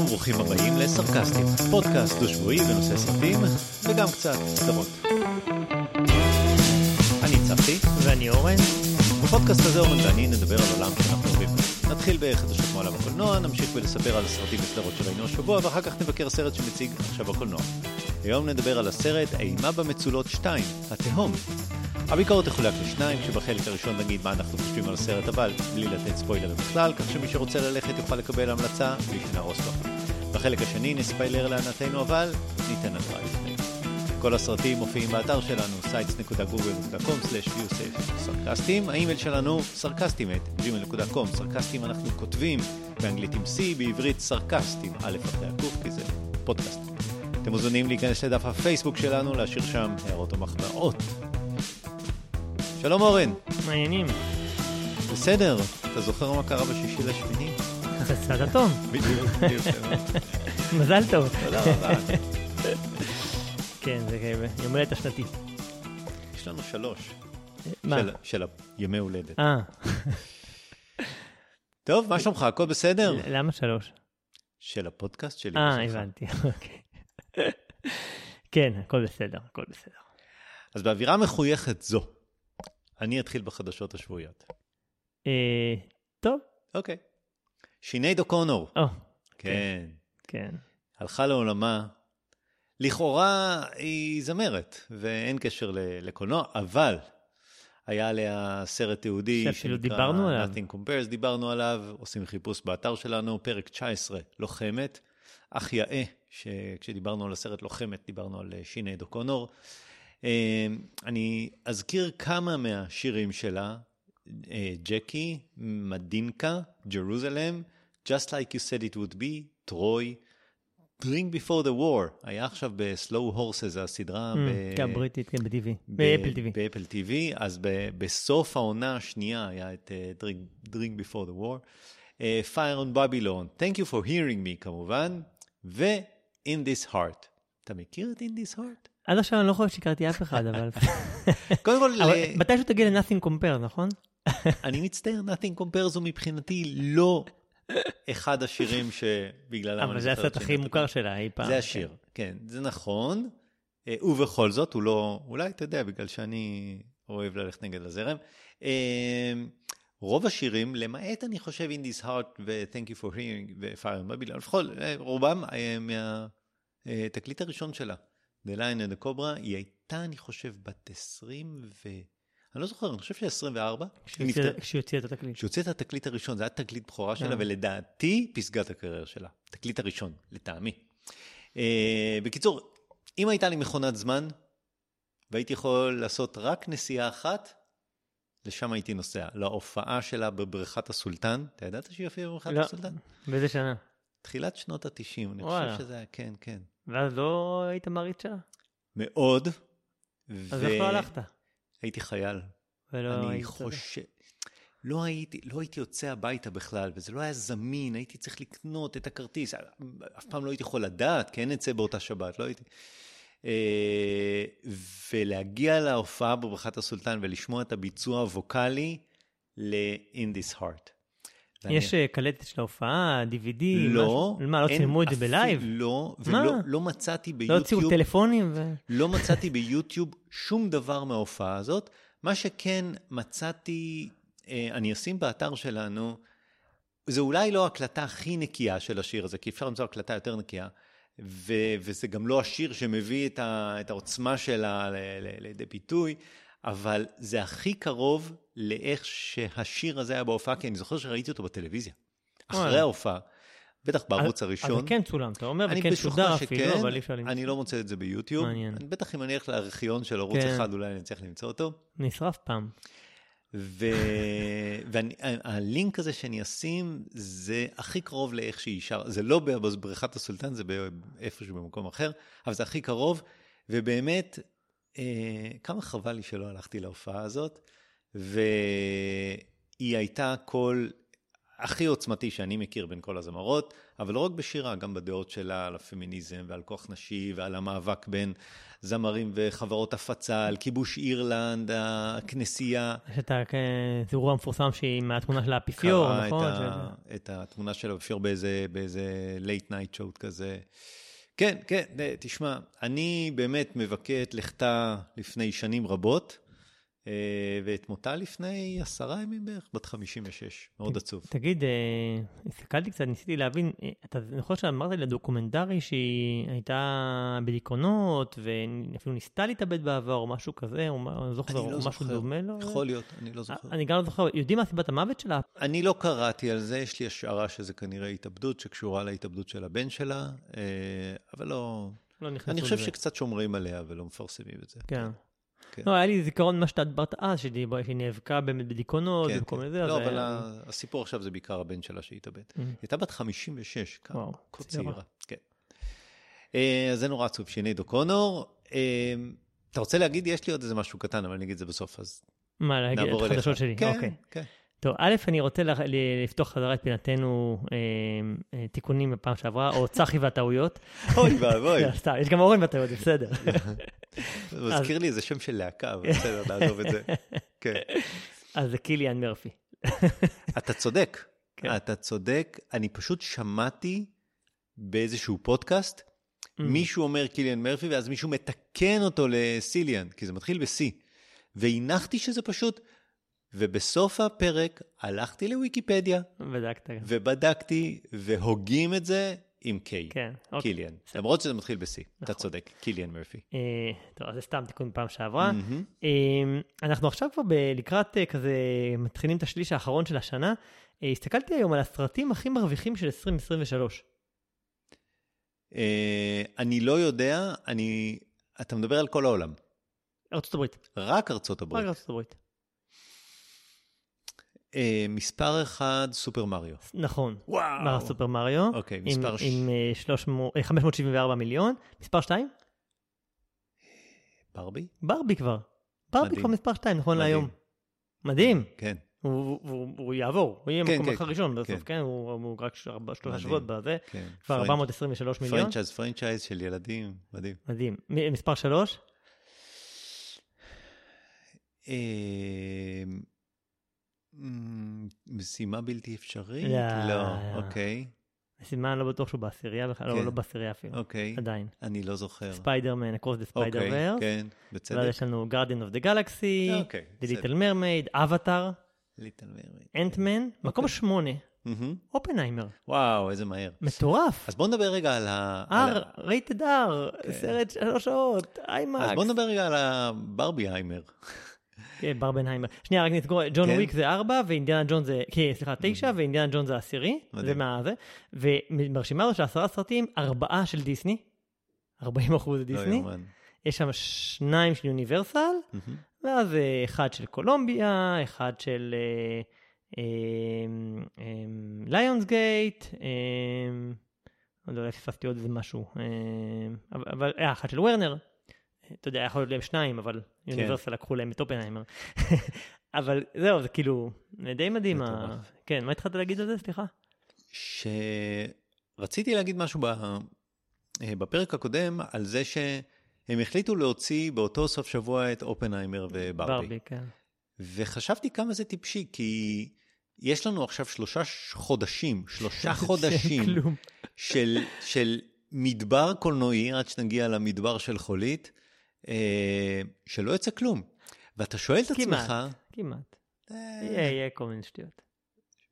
שלום וברוכים הבאים לסרקסטים, פודקאסט דו-שבועי בנושא סרטים וגם קצת סדרות. אני צחי. ואני אורן. בפודקאסט הזה אורן ואני נדבר על עולם שאנחנו אוהבים. נתחיל בחדשות מעולם הקולנוע, נמשיך ולספר על הסרטים וסדרות שראינו השבוע, ואחר כך נבקר סרט שמציג עכשיו בקולנוע. היום נדבר על הסרט אימה במצולות 2, התהום. הביקורת תחולק לשניים, שבחלק הראשון נגיד מה אנחנו חושבים על הסרט, אבל בלי לתת ספוילרים בכלל, כך שמי שרוצה ללכת יוכל לקבל המלצה בלי שנהרוס לו. בחלק השני נספיילר לענתנו, אבל ניתן התראה לפני. כל הסרטים מופיעים באתר שלנו, sites.google.com/viewsafe-סרקסטים. האימייל שלנו, סרקסטים@gmail.com. סרקסטים אנחנו כותבים באנגלית עם C, בעברית סרקסטים, א' אחרי הקוף, כי זה פודקאסט. אתם מוזמנים להיכנס לדף הפייסבוק שלנו, להשאיר שם הערות או מחמאות. שלום אורן. מעניינים. בסדר, אתה זוכר מה קרה בשישי לשמיני? חסד אטום. בדיוק, בדיוק. מזל טוב. תודה רבה. כן, זה יום הולדת השנתי. יש לנו שלוש. מה? של- הימי הולדת. אה, טוב, מה שלומך? הכל בסדר? למה שלוש? של הפודקאסט שלי. אה. הבנתי, אוקיי. כן, הכל בסדר, הכל בסדר. אז באווירה מחויכת זו, אני אתחיל בחדשות השבועיות. אה, טוב, אוקיי. שינייד אוקונור, או, כן, כן. הלכה לעולמה. לכאורה היא זמרת, ואין קשר לקולנוע, אבל היה עליה סרט תיעודי שאפילו דיברנו עליו. Nothing Compares, דיברנו עליו, עושים חיפוש באתר שלנו, פרק 19, לוחמת. אח יאה, שכשדיברנו על הסרט לוחמת, דיברנו על אה, שינייד אוקונור. אה, אני אזכיר כמה מהשירים שלה, אה, ג'קי, מדינקה, ג'רוזלם, Just Like You Said It Would Be, טרוי, Drink Before the War, היה עכשיו ב-Slow Horses, הסדרה ב- כן, בריטית, כן, ב-TV. באפל TV. באפל TV, אז ב- בסוף העונה השנייה היה את uh, Drink, Drink Before the War, uh, Fire on Babylon, Thank you for hearing me כמובן, ו-In This Heart. אתה מכיר את In This Heart? עד עכשיו אני לא חושב שהכרתי אף אחד, אבל... קודם כל, ל- מתישהו תגיע ל-Nothing Compare, נכון? אני מצטער, Nothing Compares הוא מבחינתי לא אחד השירים שבגללם אבל זה הסרט הכי מוכר. שלה אי פעם. זה השיר, כן, זה נכון. אה, ובכל זאת, הוא לא, אולי אתה יודע, בגלל שאני אוהב ללכת נגד הזרם. אה, רוב השירים, למעט אני חושב In This Heart ו-Thank You for Hearing ו-Fire and Babylon, לפחות אה, רובם אה, מהתקליט הראשון שלה, The Lion and the Cobra, היא הייתה, אני חושב, בת 20 ו... אני לא זוכר, אני חושב שהיא 24. היא נפטרה- כשהיא הוציאה את התקליט. כשהוציא את התקליט הראשון, זה היה תקליט בכורה שלה, אה. ולדעתי, פסגת הקריירה שלה. תקליט הראשון, לטעמי. אה, בקיצור, אם הייתה לי מכונת זמן, והייתי יכול לעשות רק נסיעה אחת, לשם הייתי נוסע. להופעה שלה בבריכת הסולטן. אתה ידעת שהיא הופיעה בבריכת לא. הסולטן? באיזה שנה? תחילת שנות ה-90, אני. חושב שזה היה, כן, כן. ואז לא היית מעריץ שלה? מאוד. אז איך לא הלכת? הייתי חייל. ולא אני היית- חושב... לא הייתי, לא הייתי יוצא הביתה בכלל, וזה לא היה זמין, הייתי צריך לקנות את הכרטיס. אף פעם לא הייתי יכול לדעת, כי אין את זה באותה שבת, לא הייתי... אה, ולהגיע להופעה בבריכת הסולטן ולשמוע את הביצוע הווקאלי ל-In This Heart. יש אה, קלטת של ההופעה, DVD, לא, משהו? מה, לא צילמו את זה בלייב? לא? ולא לא מצאתי לא ביוטיוב. הוציאו טלפונים? ו- לא מצאתי ביוטיוב שום דבר מההופעה הזאת. מה שכן מצאתי, אה, אני אשים באתר שלנו, זה אולי לא ההקלטה הכי נקייה של השיר הזה, כי אפשר למצוא הקלטה יותר נקייה, ו- וזה גם לא השיר שמביא את, ה- את העוצמה שלה ל- ל- לידי ביטוי, אבל זה הכי קרוב לאיך שהשיר הזה היה בהופעה, כי אני זוכר שראיתי אותו בטלוויזיה. אחרי. ההופעה, בטח בערוץ הראשון. אז כן צולם, אתה אומר, וכן שודר אפילו, אבל אי אפשר למצוא. אני לא מוצא את זה ביוטיוב. מעניין. בטח אם אני אלך לארכיון של ערוץ כן. אחד, אולי אני אצליח למצוא אותו. נשרף פעם. והלינק הזה שאני אשים, זה הכי קרוב לאיך שהיא שרה. זה לא בבריכת הסולטן, זה איפשהו במקום אחר, אבל זה הכי קרוב. ובאמת, כמה חבל לי שלא הלכתי להופעה הזאת. והיא הייתה כל... הכי עוצמתי שאני מכיר בין כל הזמרות, אבל לא רק בשירה, גם בדעות שלה על הפמיניזם ועל כוח נשי ועל המאבק בין זמרים וחברות הפצה, על כיבוש אירלנד, הכנסייה. יש את הזירוע המפורסם שהיא מהתמונה של האפיפיור, נכון? קראה את, ה... את התמונה של האפיפיור באיזה, באיזה late night show כזה. כן, כן, תשמע, אני באמת מבכה את לכתה לפני שנים רבות. אה, ואת מותה לפני עשרה ימים בערך, בת 56, מאוד עצוב. תגיד, אה, הסתכלתי קצת, ניסיתי להבין, אה, אתה זוכר שאמרת לי לדוקומנטרי שהיא הייתה בדיכאונות, ואפילו ניסתה להתאבד בעבר, או משהו כזה, או אני זוכר, או לא משהו דומה לו? יכול להיות, אני לא זוכר. אני גם לא זוכר, יודעים מה סיבת המוות שלה? אני לא קראתי על זה, יש לי השערה שזה כנראה התאבדות שקשורה להתאבדות של הבן שלה, אבל לא... לא נכנסו לזה. אני חושב שקצת שומרים עליה ולא מפרסמים את זה. כן. כן. לא, היה לי זיכרון מה שאתה דיברת אז, שהיא נאבקה באמת בדיכאונות כן, וכל כן. מיני זה. לא, אבל הסיפור עכשיו זה בעיקר הבן שלה שהתאבד. Mm. היא הייתה בת 56, כמה צעירה. כן. אה, אז זה נורא עצוב, שיני דוקונור. אה, אתה רוצה להגיד, יש לי עוד איזה משהו קטן, אבל אני אגיד את זה בסוף, אז מה, להגיד את החדשות שלי? כן, אוקיי. כן. טוב, א', אני רוצה לפתוח חזרה את פינתנו אה, אה, תיקונים בפעם שעברה, או צחי והטעויות. אוי ואבוי. יש גם אורן והטעויות, בסדר. מזכיר לי איזה שם של להקה, אבל בסדר, נעזוב את זה. כן. אז זה קיליאן מרפי. אתה צודק, כן. אתה צודק. אני פשוט שמעתי באיזשהו פודקאסט, mm. מישהו אומר קיליאן מרפי, ואז מישהו מתקן אותו לסיליאן, כי זה מתחיל ב-C. והנחתי שזה פשוט ובסוף הפרק הלכתי לוויקיפדיה. בדקת. ובדקתי, והוגים את זה עם K. כן. אוקיי. קיליאן. למרות שזה מתחיל ב-C. נכון. אתה צודק, קיליאן מרפי. אה, טוב, אז זה סתם תיקון פעם שעברה. Mm-hmm. אה, אנחנו עכשיו כבר לקראת אה, כזה, מתחילים את השליש האחרון של השנה. אה, הסתכלתי היום על הסרטים הכי מרוויחים של 2023. אה, אני לא יודע, אני... אתה מדבר על כל העולם. ארצות הברית. רק ארצות הברית. רק ארצות הברית. אה, מספר אחד, סופר מריו. נכון. וואו. מר סופר מריו. אוקיי, מספר... ש... עם 300, אה, 574 אה, מיליון. מספר 2? ברבי? ברבי כבר. ברבי כבר מספר 2, נכון מדהים. להיום. מדהים. כן. הוא, הוא, הוא יעבור, הוא יהיה כן, מקום כן, ראשון בסוף, כן, כן הוא, הוא רק שלושה שבועות בזה, כן. כבר 423 מיליון. franchise, franchise של ילדים, מדהים. מדהים. מספר 3? משימה בלתי אפשרית? לא, אוקיי. משימה, לא בטוח שהוא בעשירייה בכלל, לא, כן. לא בעשירייה אפילו. אוקיי. עדיין. אני לא זוכר. ספיידרמן, Across the Spider כן, בצדק. ואז יש לנו Guardian of the Galaxy, The Little Mermaid, אבטאר, Little Mermaid. אנטמן, מקום שמונה. אופנהיימר. וואו, איזה מהר. מטורף. אז בוא נדבר רגע על ה... R, רייטד R, סרט שלוש שעות, איימאקס. אז בוא נדבר רגע על הברבי היימר. כן, ברבנהיימר. שנייה, רק נסגור, ג'ון כן? וויק זה ארבע, ואינדיאנה ג'ון זה, כן, סליחה, תשע, ואינדיאנה ג'ון זה עשירי. זה מה זה. וברשימה הזו של עשרה סרטים, ארבעה של דיסני. 40 אחוז דיסני. לא יש שם שניים של יוניברסל, ואז אה, אחד של קולומביה, אחד של ליונס גייט, לא יודע, אולי פספסתי עוד איזה משהו, אבל, אה, אחד של וורנר. אתה יודע, יכול להיות להם שניים, אבל כן. יוניברסל לקחו להם את אופנהיימר. אבל זהו, זה כאילו, די מדהים. כן, מה התחלת להגיד על זה? סליחה. שרציתי להגיד משהו. אה, בפרק הקודם על זה שהם החליטו להוציא באותו סוף שבוע את אופנהיימר וברבי. ברבי, כן. וחשבתי כמה זה טיפשי, כי יש לנו עכשיו שלושה חודשים, שלושה חודשים של, של מדבר קולנועי, עד שנגיע למדבר של חולית, אה, שלא יוצא כלום. ואתה שואל את כמעט, עצמך... כמעט, כמעט. יהיה, יהיה כל מיני שטויות.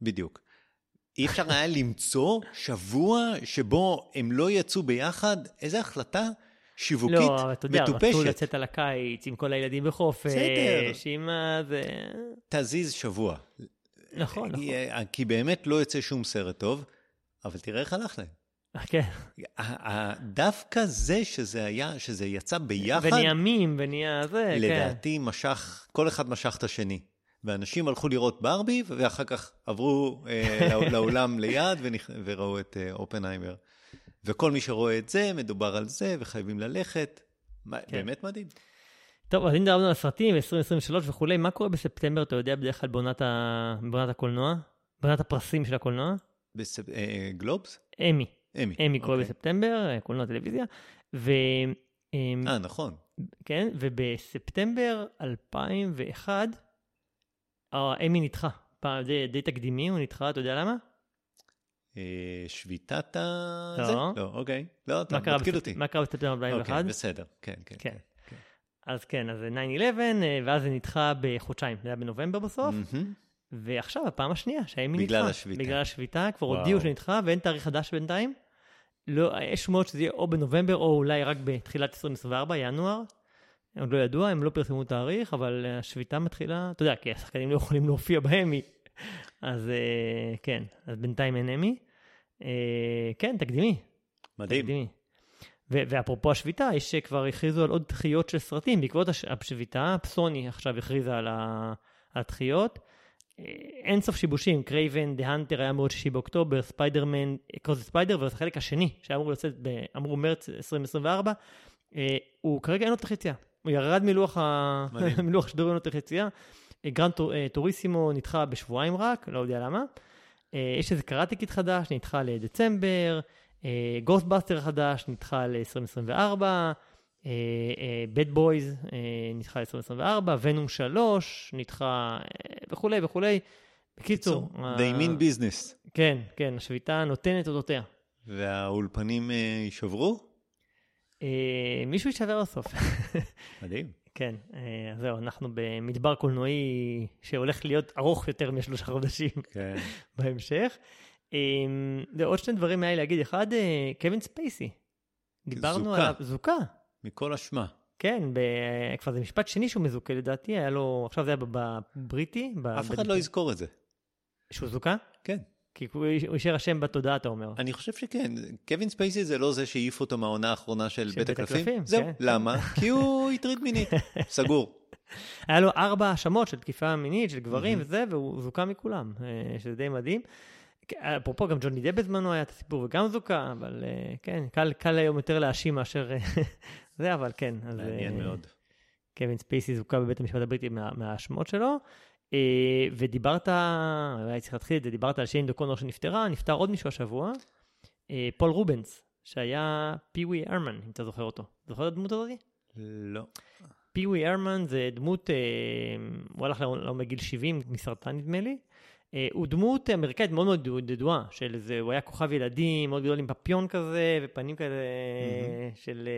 בדיוק. אי אפשר היה למצוא שבוע שבו הם לא יצאו ביחד, איזו החלטה שיווקית מטופשת. לא, אתה יודע, רצו לצאת על הקיץ עם כל הילדים בחופש, עם ה... זה... תזיז שבוע. נכון, נכון. כי באמת לא יוצא שום סרט טוב, אבל תראה איך הלך להם. כן. דווקא זה שזה היה, שזה יצא ביחד... ונהיה מים, ונהיה זה, כן. לדעתי משך, כל אחד משך את השני. ואנשים הלכו לראות ברבי, ואחר כך עברו אה, לאולם ליד ונכ... וראו את אה, אופנהיימר. וכל מי שרואה את זה, מדובר על זה, וחייבים ללכת. כן. באמת מדהים. טוב, אז אם דיברנו על הסרטים, 2023 וכולי, מה קורה בספטמבר, אתה יודע בדרך כלל בעונת, ה... בעונת הקולנוע? בעונת הפרסים של הקולנוע. גלובס? אמי. אמי. אמי קורה אוקיי. בספטמבר, קולנוע טלוויזיה. ו... אה, נכון. כן, ובספטמבר 2001, אמי נדחה. פעם די, די תקדימי, הוא נדחה, אתה יודע למה? אה, שביתת ה... לא. זה? לא, אוקיי. לא, אתה מתקיד אותי. מה קרה בספטמבר 2001? אוקיי, בסדר, כן, כן. כן. כן. אז כן, אז 9-11, אה, ואז זה נדחה בחודשיים, זה היה בנובמבר בסוף. ועכשיו, הפעם השנייה, שהאמי נדחה. בגלל השביתה. בגלל השביתה, כבר הודיעו שנדחה, ואין תאריך חדש בינתיים. לא, יש שמועות שזה יהיה או בנובמבר, או אולי רק בתחילת 2024, ינואר. עוד לא ידוע, הם לא פרסמו תאריך, אבל השביתה מתחילה, אתה יודע, כי השחקנים לא יכולים להופיע באמי. אז אה, כן, אז בינתיים אין אמי. אה, כן, תקדימי. מדהים. תקדימי. ואפרופו השביתה, יש שכבר הכריזו על עוד דחיות של סרטים בעקבות השביתה. סוני עכשיו הכריזה על הדחיות. אה, אין סוף שיבושים, Kraven the Hunter היה מועד שישי באוקטובר, ספיידרמן, Across Spider-Verse, החלק השני, שהיה אמור לצאת, אמרו מרץ 2024, הוא כרגע אין לו תאריך יציאה. הוא ירד מלוח, ה... מלוח השידורים לו תאריך יציאה. גרנד טוריסמו נדחה בשבועיים רק, לא יודע למה. אה, יש איזה Karate Kid חדש, נדחה לדצמבר, Ghostbuster אה, חדש, נדחה ל-2024, Bad Boys נדחה ל-2024, ונום 3 נדחה וכולי וכולי. בקיצור. they mean business. כן, כן, השביתה נותנת אותותיה. והאולפנים אה, יישברו? מישהו יישבר בסוף. מדהים. כן, אה, זהו, אנחנו במדבר קולנועי שהולך להיות ארוך יותר משלושה חודשים כן. בהמשך. ועוד שני דברים היה לי להגיד, אחד, אה, קווין ספייסי. דיברנו זוקה. עליו, זוקה. מכל אשמה. כן, ב... כבר זה משפט שני שהוא מזוכה לדעתי, היה לו, עכשיו זה היה בבריטי. אף אחד לא יזכור את זה. שהוא זוכה? כן. כי הוא יישאר אשם בתודעה, אתה אומר. אני חושב שכן. קווין ספייסי זה לא זה שהעיף אותו מהעונה האחרונה של בית הקלפים? זהו. כן. למה? כי הוא הטריד מינית. סגור. היה לו ארבע האשמות של תקיפה מינית, של גברים וזה, והוא זוכה מכולם, אה, שזה די מדהים. אפרופו, גם ג'וני דפ בזמנו היה את הסיפור וגם זוכה, אבל אה, כן, קל, קל היום יותר להאשים מאשר אה, זה, אבל כן. מעניין מאוד. קווין ספייסי זוכה בבית המשפט הבריטי מההאשמות שלו. אה, ודיברת, אולי צריך להתחיל את זה, דיברת על שינייד אוקונור שנפטרה, נפטר עוד מישהו השבוע, אה, פול רובנס, שהיה פי-ווי הרמן, אם אתה זוכר אותו. זוכר את הדמות הזאת? לא. פי-ווי הרמן זה דמות, אה, הוא הלך לעולם בגיל 70 מסרטן נדמה לי. הוא דמות אמריקאית מאוד מאוד ידועה, של איזה, הוא היה כוכב ילדים, מאוד גדול עם פפיון כזה, ופנים mm-hmm. של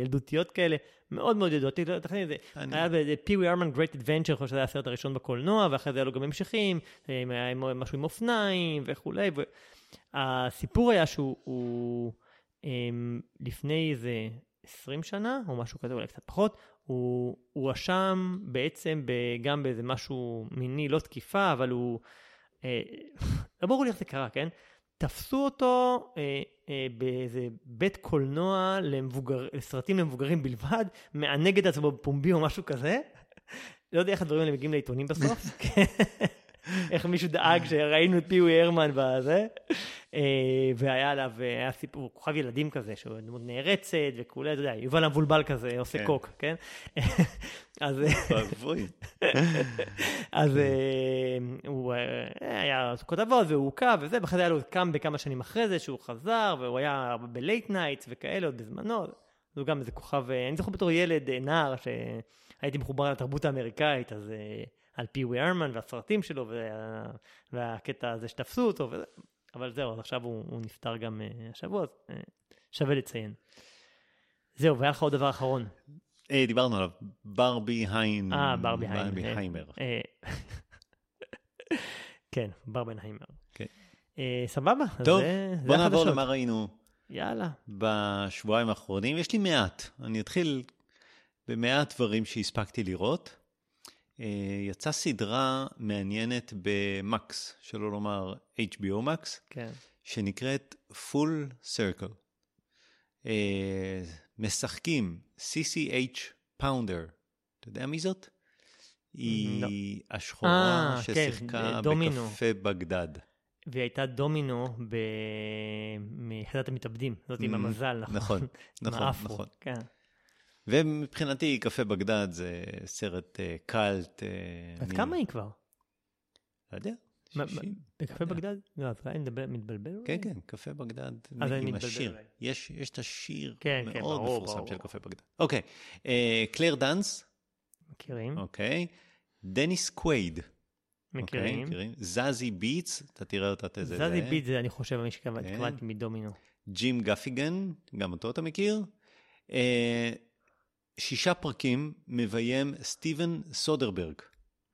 ילדותיות כאלה, מאוד מאוד ידוע, תכנן את זה. היה ב-Pee Wee Arman Great Adventure, אני חושב שזה היה הסרט הראשון בקולנוע, ואחרי זה היה לו גם המשכים, היה משהו עם אופניים וכולי. הסיפור היה שהוא אמ, לפני איזה 20 שנה, או משהו כזה, אולי קצת פחות, הוא הואשם בעצם גם באיזה משהו מיני, לא תקיפה, אבל הוא... אה, לא ברור לי איך זה קרה, כן? תפסו אותו אה, אה, באיזה בית קולנוע למבוגר, לסרטים למבוגרים בלבד, מענג את עצמו בפומבי או משהו כזה. לא יודע איך הדברים האלה מגיעים לעיתונים בסוף. איך מישהו דאג שראינו את פיווי הרמן בזה. אה, והיה עליו, היה סיפור, כוכב ילדים כזה, שהוא דמות נערצת וכולי, אתה יודע, יובל המבולבל כזה, עושה כן. קוק, כן? אז... אז אה, הוא אה, היה כותרות והוא הוכה וזה, ואחרי זה היה לו קאמבק כמה שנים אחרי זה, שהוא חזר, והוא היה ב late nights וכאלה עוד בזמנו. הוא גם איזה כוכב, אני זוכר בתור ילד, נער, שהייתי מחובר לתרבות האמריקאית, אז על פי-ווי הרמן והסרטים שלו וה, והקטע הזה שתפסו אותו, וזה, אבל זהו, אז עכשיו הוא, הוא נפטר גם אה, השבוע, אז אה, שווה לציין. זהו, והיה לך עוד דבר אחרון. Hey, דיברנו עליו, ברבי היין... אה, ברבי היין. ברבי היימר. כן, ברבנהיימר. כן. סבבה. טוב, בוא נעבור למה ראינו. יאללה. בשבועיים האחרונים. יש לי מעט. אני אתחיל במעט דברים שהספקתי לראות. אה, יצאה סדרה מעניינת במקס, שלא לומר HBO Max, כן. שנקראת Full Circle. אה, משחקים CCH Pounder, אתה יודע מי זאת? היא לא. השחורה 아, אה, כן, ששיחקה כן, בקפה בגדד. והיא הייתה דומינו מיחידת המתאבדים, זאת עם המזל, נכון? נכון, נכון, נכון. כן. ומבחינתי קפה בגדד זה סרט uh, קאלט. עד uh, כמה היא כבר? לא יודע, בקפה בגדד? לא, אז אולי מתבלבל? כן, כן, קפה בגדד עם השיר. יש את השיר כן, מאוד מפורסם של קפה בגדד. אוקיי, אה, קלר דאנס. מכירים. אוקיי. דניס קווייד. מכירים. זאזי ביטס, אתה תראה אותה איזה... זאזי ביטס זה אני חושב מי שקבעתי כן. מדומינו. ג'ים גפיגן, גם אותו אתה מכיר. אה, שישה פרקים מביים סטיבן סודרברג.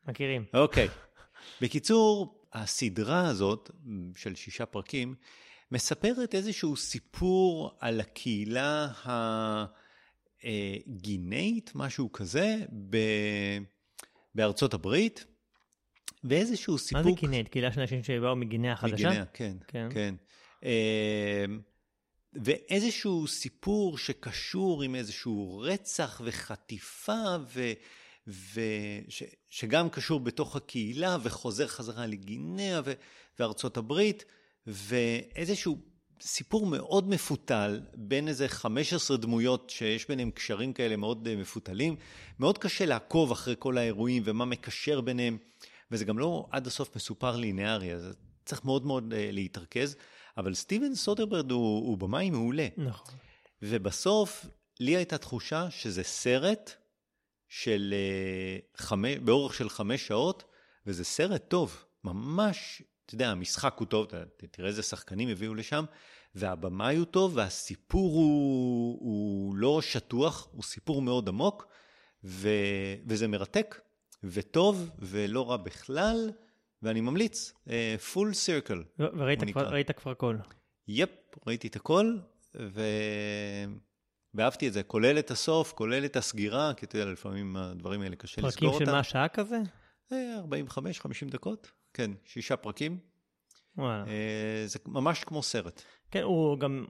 מכירים. אוקיי. בקיצור, הסדרה הזאת של שישה פרקים מספרת איזשהו סיפור על הקהילה הגינאית, משהו כזה, ב... בארצות הברית, ואיזשהו סיפור... מה זה גינאית? קהילה של אנשים שבאו מגינאה החדשה? מגינאה, כן, כן. כן. ואיזשהו סיפור שקשור עם איזשהו רצח וחטיפה, ו... ושגם קשור בתוך הקהילה וחוזר חזרה לגינאה ו... וארצות הברית, ואיזשהו סיפור מאוד מפותל בין איזה 15 דמויות שיש ביניהם קשרים כאלה מאוד אה, מפותלים. מאוד קשה לעקוב אחרי כל האירועים ומה מקשר ביניהם, וזה גם לא עד הסוף מסופר לינארי, אז צריך מאוד מאוד uh, להתרכז. אבל סטיבן סודרברד הוא, הוא במאי מעולה. נכון. ובסוף, לי הייתה תחושה שזה סרט של uh, חמש, באורך של חמש שעות, וזה סרט טוב, ממש, אתה יודע, המשחק הוא טוב, תראה איזה שחקנים הביאו לשם, והבמאי הוא טוב, והסיפור הוא, הוא לא שטוח, הוא סיפור מאוד עמוק, ו, וזה מרתק, וטוב, ולא רע בכלל, ואני ממליץ, פול uh, סירקל. וראית כבר, ראית כבר הכל. יפ, ראיתי את הכל, ו... ואהבתי את זה, כולל את הסוף, כולל את הסגירה, כי אתה יודע, לפעמים הדברים האלה קשה לסגור אותם. פרקים של מה, שעה כזה? 45-50 אה, דקות, כן, שישה פרקים. וואלה. אה, זה ממש כמו סרט. כן, הוא גם,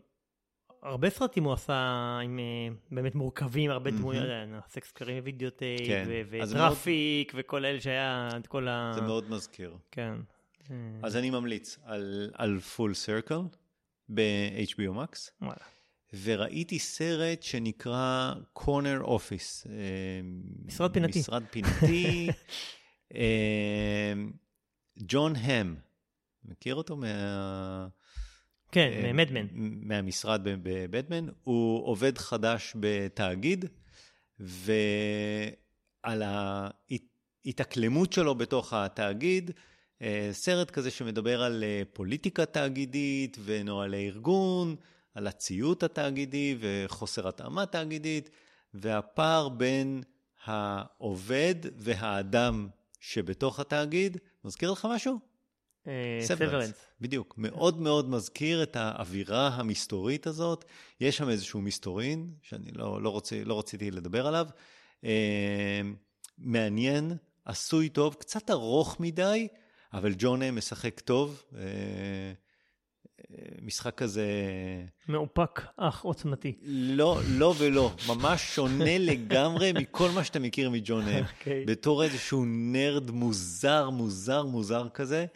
הרבה סרטים הוא עשה עם אה, באמת מורכבים, הרבה דמויות, סקס, שקרים ווידאוטייפ, כן. וטראפיק, וכל אלה שהיה, את כל ה... זה מאוד מזכיר. כן. אז אני ממליץ על Full Circle ב-HBO Max. וואלה. וראיתי סרט שנקרא Corner Office. משרד פינתי. משרד פינתי. ג'ון האם, מכיר אותו מה... כן, מ Mad Men. מהמשרד בבטמן. הוא עובד חדש בתאגיד, ועל ההתאקלמות שלו בתוך התאגיד, אה, סרט כזה שמדבר על אה, פוליטיקה תאגידית ונוהלי ארגון. על הציות התאגידי וחוסר התאמה תאגידית, והפער בין העובד והאדם שבתוך התאגיד. מזכיר לך משהו? סוורנס. Uh, בדיוק. מאוד מאוד מזכיר את האווירה המסתורית הזאת. יש שם איזשהו מסתורין, שאני לא, לא, רוצה, לא רציתי לדבר עליו. Uh, מעניין, עשוי טוב, קצת ארוך מדי, אבל ג'ון משחק טוב. Uh, משחק כזה... מאופק, אך עוצמתי. לא, לא ולא, ממש שונה לגמרי מכל מה שאתה מכיר מג'ון אם. Okay. אוקיי. בתור איזשהו נרד מוזר, מוזר, מוזר כזה,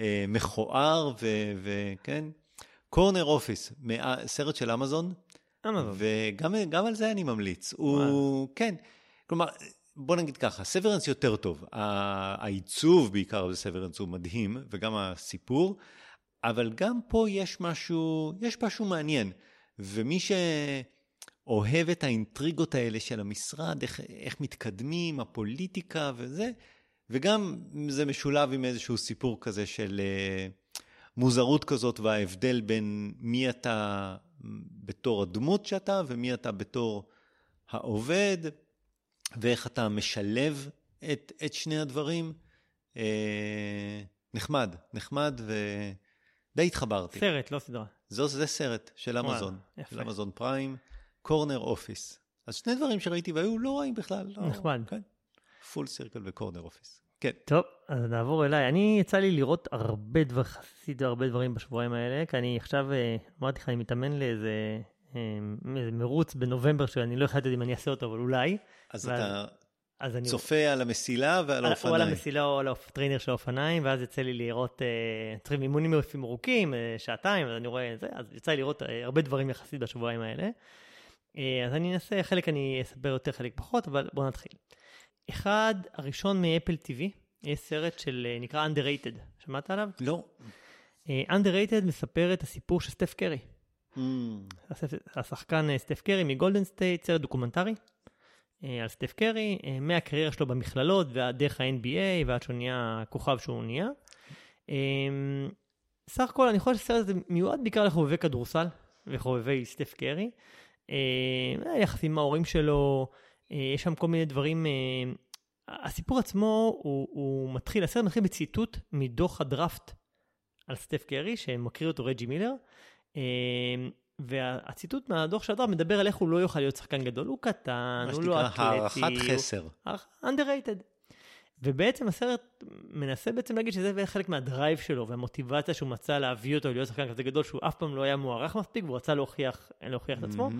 אה, מכוער, וכן. קורנר אופיס, סרט של אמזון. אמזון. וגם על זה אני ממליץ. הוא, כן, כלומר... בוא נגיד ככה, סוורנס יותר טוב. העיצוב בעיקר בסוורנס הוא מדהים, וגם הסיפור, אבל גם פה יש משהו, יש משהו מעניין. ומי שאוהב את האינטריגות האלה של המשרד, איך, איך מתקדמים, הפוליטיקה וזה, וגם זה משולב עם איזשהו סיפור כזה של uh, מוזרות כזאת וההבדל בין מי אתה בתור הדמות שאתה ומי אתה בתור העובד, ואיך אתה משלב את, את שני הדברים. Uh, נחמד, נחמד ו... די התחברתי. סרט, לא סדרה. זו, זה סרט של אמזון, וואלה, של אמזון פריים, קורנר אופיס. אז שני דברים שראיתי והיו לא רעים בכלל. לא, נחמד. כן. Full Circle ו Corner Office. כן. טוב, אז נעבור אליי. אני, יצא לי לראות הרבה דברים, יחסית הרבה דברים בשבועיים האלה, כי אני עכשיו, אה, אמרתי לך, אני מתאמן לאיזה אה, איזה מרוץ בנובמבר שאני לא החלטתי אם אני אעשה אותו, אבל אולי. אז ואז... אתה אז אני... צופה על המסילה ועל האופניים. או על המסילה או על הטריינר של האופניים, ואז יצא לי לראות, אה, צריכים אימונים יפים ארוכים, אה, שעתיים, אז אני רואה את זה, אז יצא לי לראות אה, הרבה דברים יחסית בשבועיים האלה. אז אני אנסה, חלק אני אספר יותר, חלק פחות, אבל בואו נתחיל. אחד, הראשון מ Apple TV, יש סרט של, אה, נקרא Underrated, שמעת עליו? לא. Underrated מספר את הסיפור של סטף קרי. ממ. השחקן סטף קרי מגולדן סטייט, סרט דוקומנטרי על סטף קרי, מהקריירה שלו במכללות ועד דרך ה-NBA ועד שהוא נהיה הכוכב שהוא נהיה. סך הכל אני חושב שהסרט הזה מיועד בעיקר לחובבי כדורסל וחובבי סטף קרי. יחס עם ההורים שלו, יש שם כל מיני דברים הסיפור עצמו הוא, הוא מתחיל, הסרט מתחיל בציטוט מדוח הדראפט על סטף קרי, שמקריא אותו רג'י מילר. אה, והציטוט מהדוח של הדראפט מדבר על איך הוא לא יוכל להיות שחקן גדול, הוא קטן, הוא לא אתלטי. מה שנקרא הערכת חסר. underrated. ובעצם הסרט מנסה בעצם להגיד שזה חלק מהדרייב שלו והמוטיבציה שהוא מצא להביא אותו להיות שחקן כזה גדול שהוא אף פעם לא היה מוערך מספיק והוא רצה להוכיח, להוכיח את עצמו.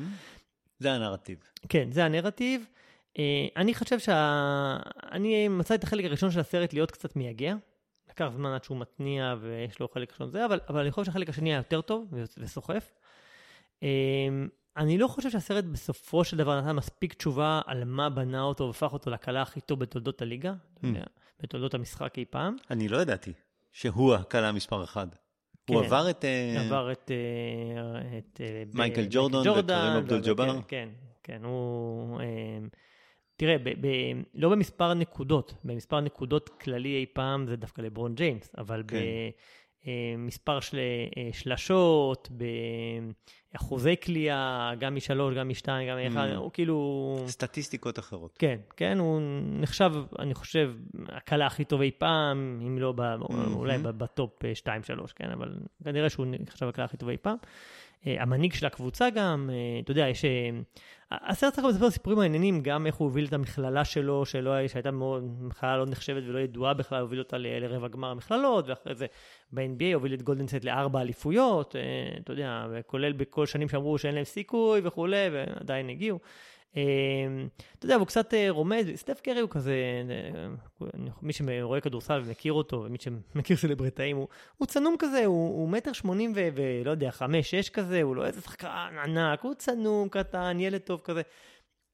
זה הנרטיב. כן, זה הנרטיב. אה, אני חושב שה... אני מצא את החלק הראשון של הסרט להיות קצת מייגע. לקח זמן עד שהוא מתניע ויש לו חלק ראשון זה, אבל, אבל אני חושב שהחלק השני היה יותר טוב וסוחף. אה, אני לא חושב שהסרט בסופו של דבר נתן מספיק תשובה על מה בנה אותו והפך אותו לקלה הכי טוב בתולדות הליגה, mm. בתולדות המשחק אי פעם. אני לא ידעתי שהוא הקלה מספר אחד. כן, הוא עבר את... עבר את... את מייקל ג'ורדון וקרים אבדול ג'אבר. כן, כן, כן, הוא... תראה, ב- ב- לא במספר נקודות, במספר נקודות כללי אי פעם זה דווקא לברון ג'יימס, אבל כן. במספר של אה, שלשות, באחוזי קליעה, גם משלוש, גם משתיים, גם מאחד, ממ. הוא כאילו... סטטיסטיקות אחרות. כן, כן, הוא נחשב, אני חושב, הקלע הכי טוב אי פעם, אם לא, ב, אמ-המ. אולי בטופ 2-3, כן, אבל כנראה שהוא נחשב הקלה הכי טוב אי פעם. אה, המנהיג של הקבוצה גם, אה, אתה יודע, יש... אה, הסרט צריך לספר סיפורים מעניינים, גם איך הוא הוביל את המכללה שלו, שלא, שהייתה מאוד, מכללה לא נחשבת ולא ידועה בכלל, הוביל אותה לרבע גמר המכללות, ואחרי זה ב-NBA הוביל את גולדנסט לארבע אליפויות, אתה יודע, כולל בכל שנים שאמרו שאין להם סיכוי וכולי, ועדיין הגיעו. אמ, אתה יודע, הוא קצת אה, רומז, סטף קרי הוא כזה, אה, מי שרואה כדורסל ומכיר אותו, ומי שמכיר סלבריטאים, הוא, הוא צנום כזה, הוא, הוא מטר שמונים ולא יודע, חמש, שש כזה, הוא לא איזה שחקן ענק, הוא צנום, קטן, ילד טוב כזה.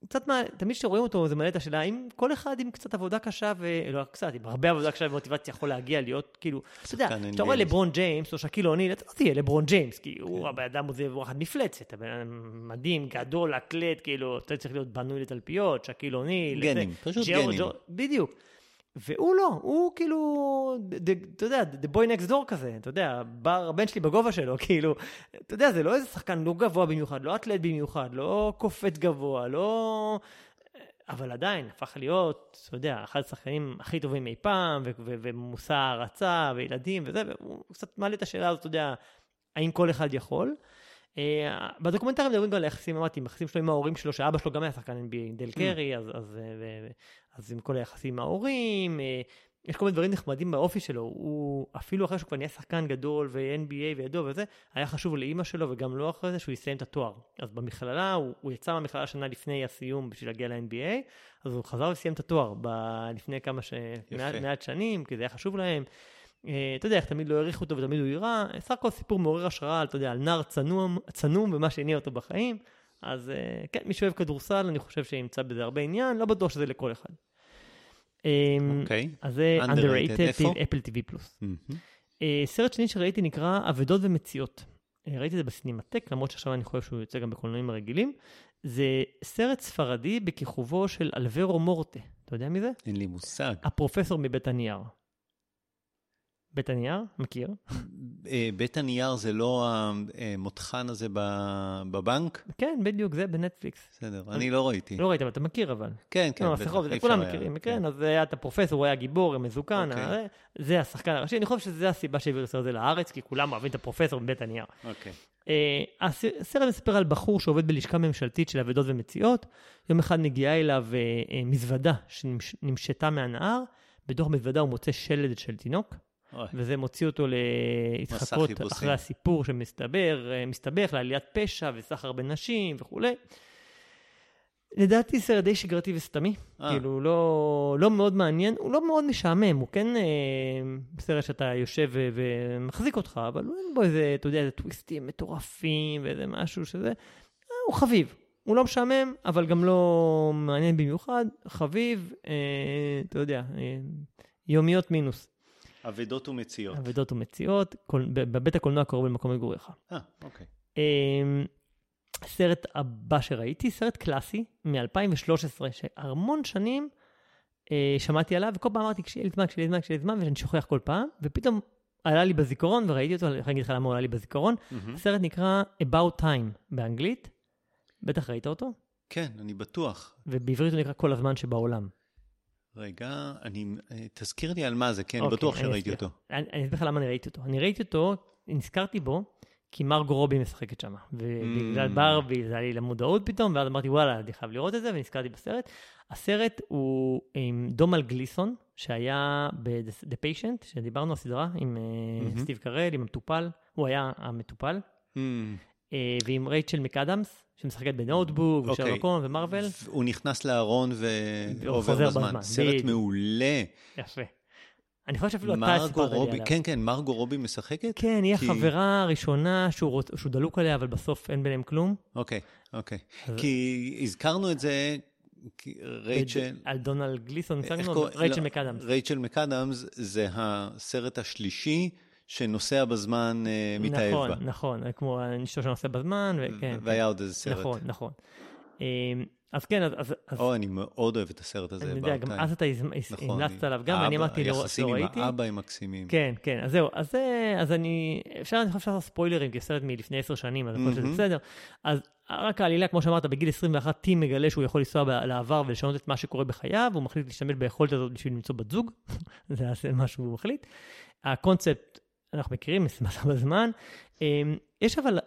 קצת מה, תמיד כשרואים אותו זה מעלה את השאלה, האם כל אחד עם קצת עבודה קשה, ולא קצת, עם הרבה עבודה קשה ומוטיבציה יכול להגיע להיות, כאילו, אתה יודע, כשאתה רואה לברון ג'יימס או שקיל אוניל, אתה לא תהיה לברון ג'יימס, כי הוא כן. הבן אדם הזה וואחד מפלצת, הבן אדם מדהים, גדול, אתלט, כאילו, אתה צריך להיות בנוי לתלפיות, שקיל אוניל. גנים, פשוט גנים. בדיוק. והוא לא, הוא כאילו, אתה יודע, the boy next door כזה, אתה יודע, בר, הבן שלי בגובה שלו, כאילו, אתה יודע, זה לא איזה שחקן לא גבוה במיוחד, לא אתלט במיוחד, לא קופץ גבוה, לא... אבל עדיין, הפך להיות, אתה יודע, אחד השחקנים הכי טובים אי פעם, ומושא הערצה, וילדים וזה, והוא קצת מעלה את השאלה הזאת, אתה יודע, האם כל אחד יכול? אה, בדוקומנטרים מדברים גם על היחסים, אמרתי, יחסים שלו עם ההורים שלו, שאבא שלו גם היה שחקן NBA, דל קרי, אז, אז, אה, אז עם כל היחסים עם ההורים, אה, יש כל מיני דברים נחמדים באופי שלו, הוא אפילו אחרי שהוא כבר נהיה שחקן גדול ו-NBA וידוע וזה, היה חשוב לאימא שלו וגם לו לא אחרי זה שהוא יסיים את התואר. אז במכללה, הוא, הוא יצא מהמכללה שנה לפני הסיום בשביל להגיע ל-NBA, אז הוא חזר וסיים את התואר ב- לפני כמה ש... מעט, מעט שנים, כי זה היה חשוב להם. אה, אתה יודע, איך תמיד לא העריכו אותו ותמיד הוא יירא, סך הכל סיפור מעורר השראה, אתה יודע, על נער צנום, צנום ומה שהניע אותו בחיים. אז אה, כן, מי שאוהב כדורסל, אני חושב שימצא בזה הרבה עניין, לא בטוח שזה לכל אחד. אמ, אוקיי. אז זה underrated, אפל TV פלוס. סרט שני שראיתי נקרא אבדות ומציאות. אה, ראיתי את זה בסינמטק, למרות שעכשיו אני חושב שהוא יוצא גם בקולנועים הרגילים. זה סרט ספרדי בכיכובו של אלברו מורטה. אתה יודע מי זה? אין לי מושג. הפרופסור מבית הנייר. בית הנייר? מכיר? אה, בית הנייר זה לא המותחן הזה בבנק? כן, בדיוק, זה בנטפליקס. בסדר, אני לא ראיתי. לא ראית, אבל אתה מכיר אבל. כן, כן, לא, בטח, כולם מכירים, כן, כן, אז היה את הפרופסור, הוא היה גיבור, מזוקן, אוקיי. זה השחקן הראשי, אני חושב שזו הסיבה שהעבירו את זה לארץ, כי כולם אוהבים את הפרופסור בבית הנייר. אוקיי. אה, הסרט מספר על בחור שעובד בלשכה ממשלתית של אבדות ומציאות, יום אחד מגיעה אליו אה, מזוודה שנמשתה מהנהר, בתוך מזוודה הוא מוצא שלד של תינוק. וזה מוציא אותו להתחקות אחרי הסיפור שמסתבר, אה, מסתבך לעליית פשע וסחר בנשים וכולי. לדעתי סרט די שגרתי וסתמי, אה. כאילו לא, לא מאוד מעניין, הוא לא מאוד משעמם, הוא כן אה, סרט שאתה יושב ו- ומחזיק אותך, אבל אין בו איזה, אתה יודע, איזה טוויסטים מטורפים ואיזה משהו שזה, אה, הוא חביב, הוא לא משעמם, אבל גם לא מעניין במיוחד, חביב, אה, אתה יודע, אה, יומיות מינוס. אבדות ומציאות. אבדות ומציאות, קול, בבית הקולנוע קרוב למקום מגוריך. אה, אוקיי. אמ, סרט הבא שראיתי, סרט קלאסי מ-2013, שהמון שנים אה, שמעתי עליו, וכל פעם אמרתי, כשיהיה לי זמן, כשיהיה לי זמן, כשיהיה לי זמן, ואני שוכח כל פעם, ופתאום עלה לי בזיכרון, וראיתי אותו, אני יכול להגיד לך למה הוא עלה לי בזיכרון. מהמם. הסרט נקרא About Time באנגלית, בטח ראית אותו, כן, אני בטוח. ובעברית הוא נקרא כל הזמן שבעולם. רגע, אני... אה, תזכיר לי על מה זה, כן, אוקיי, בטוח שראיתי. אותו. אני אני אסביר לך למה אני ראיתי אותו. אני ראיתי אותו, נזכרתי בו, כי מרגו רובי משחקת שם. ובגלל Mm. ברבי זה היה לי למודעות פתאום, ואז אמרתי, וואלה, אני חייב לראות את זה, ונזכרתי בסרט. הסרט הוא עם דומל גליסון, שהיה ב-The Patient, שדיברנו, הסדרה, עם אה, מהמם. סטיב קרל, עם המטופל, הוא היה המטופל, אמ, אה, ועם רייצ'ל מקאדמס, שמשחקת בנוטבוק, אוקיי. ושרלוק הולמס ומרוויל. הוא נכנס לארון והוא ועובר בזמן. בזמן, סרט בדיוק. מעולה. יפה. אני חושב שאפילו אתה סיפרת לי עליו. כן, כן, מרגו רובי משחקת? כן, היא כי- החברה הראשונה שהוא, רוצ... שהוא דלוק עליה, אבל בסוף אין ביניהם כלום. אוקיי, אוקיי. אז- כי הזכרנו את זה, רייצ'ל... על דונלד גליסון, רייצ'ל לא, מקאדמס. רייצ'ל מקאדמס זה הסרט השלישי שנוסע בזמן אה, מתאהב נכון, בה. נכון, כמו אשתו שנוסע בזמן, וכן. והיה עוד איזה סרט. נכון, נכון. אמ, אז כן, אז... אז- או, אני מאוד אוהב את הסרט הזה. אני יודע, גם. אז אתה הז- נכון, המלצת עליו גם, ואני אמרתי, לא היחסים לא עם ראיתי. האבא הם מקסימים. כן, כן, אז זהו, אז, זה- אז אני, אפשר, אני חושב לעשות ספוילרים, כי הסרט מלפני עשר שנים, אז אני חושב שזה. בסדר. אז רק העלילה, כמו שאמרת, בגיל 21, טים מגלה שהוא יכול לנסוע לעבר ולשנות את מה שקורה בחייו, הוא מחליט להשתמש ביכולת הזאת בשביל למצוא בת זוג, זה מה שהוא מחליט. הקונספט, אנחנו מכירים, מסע בזמן. אמ, יש אבל,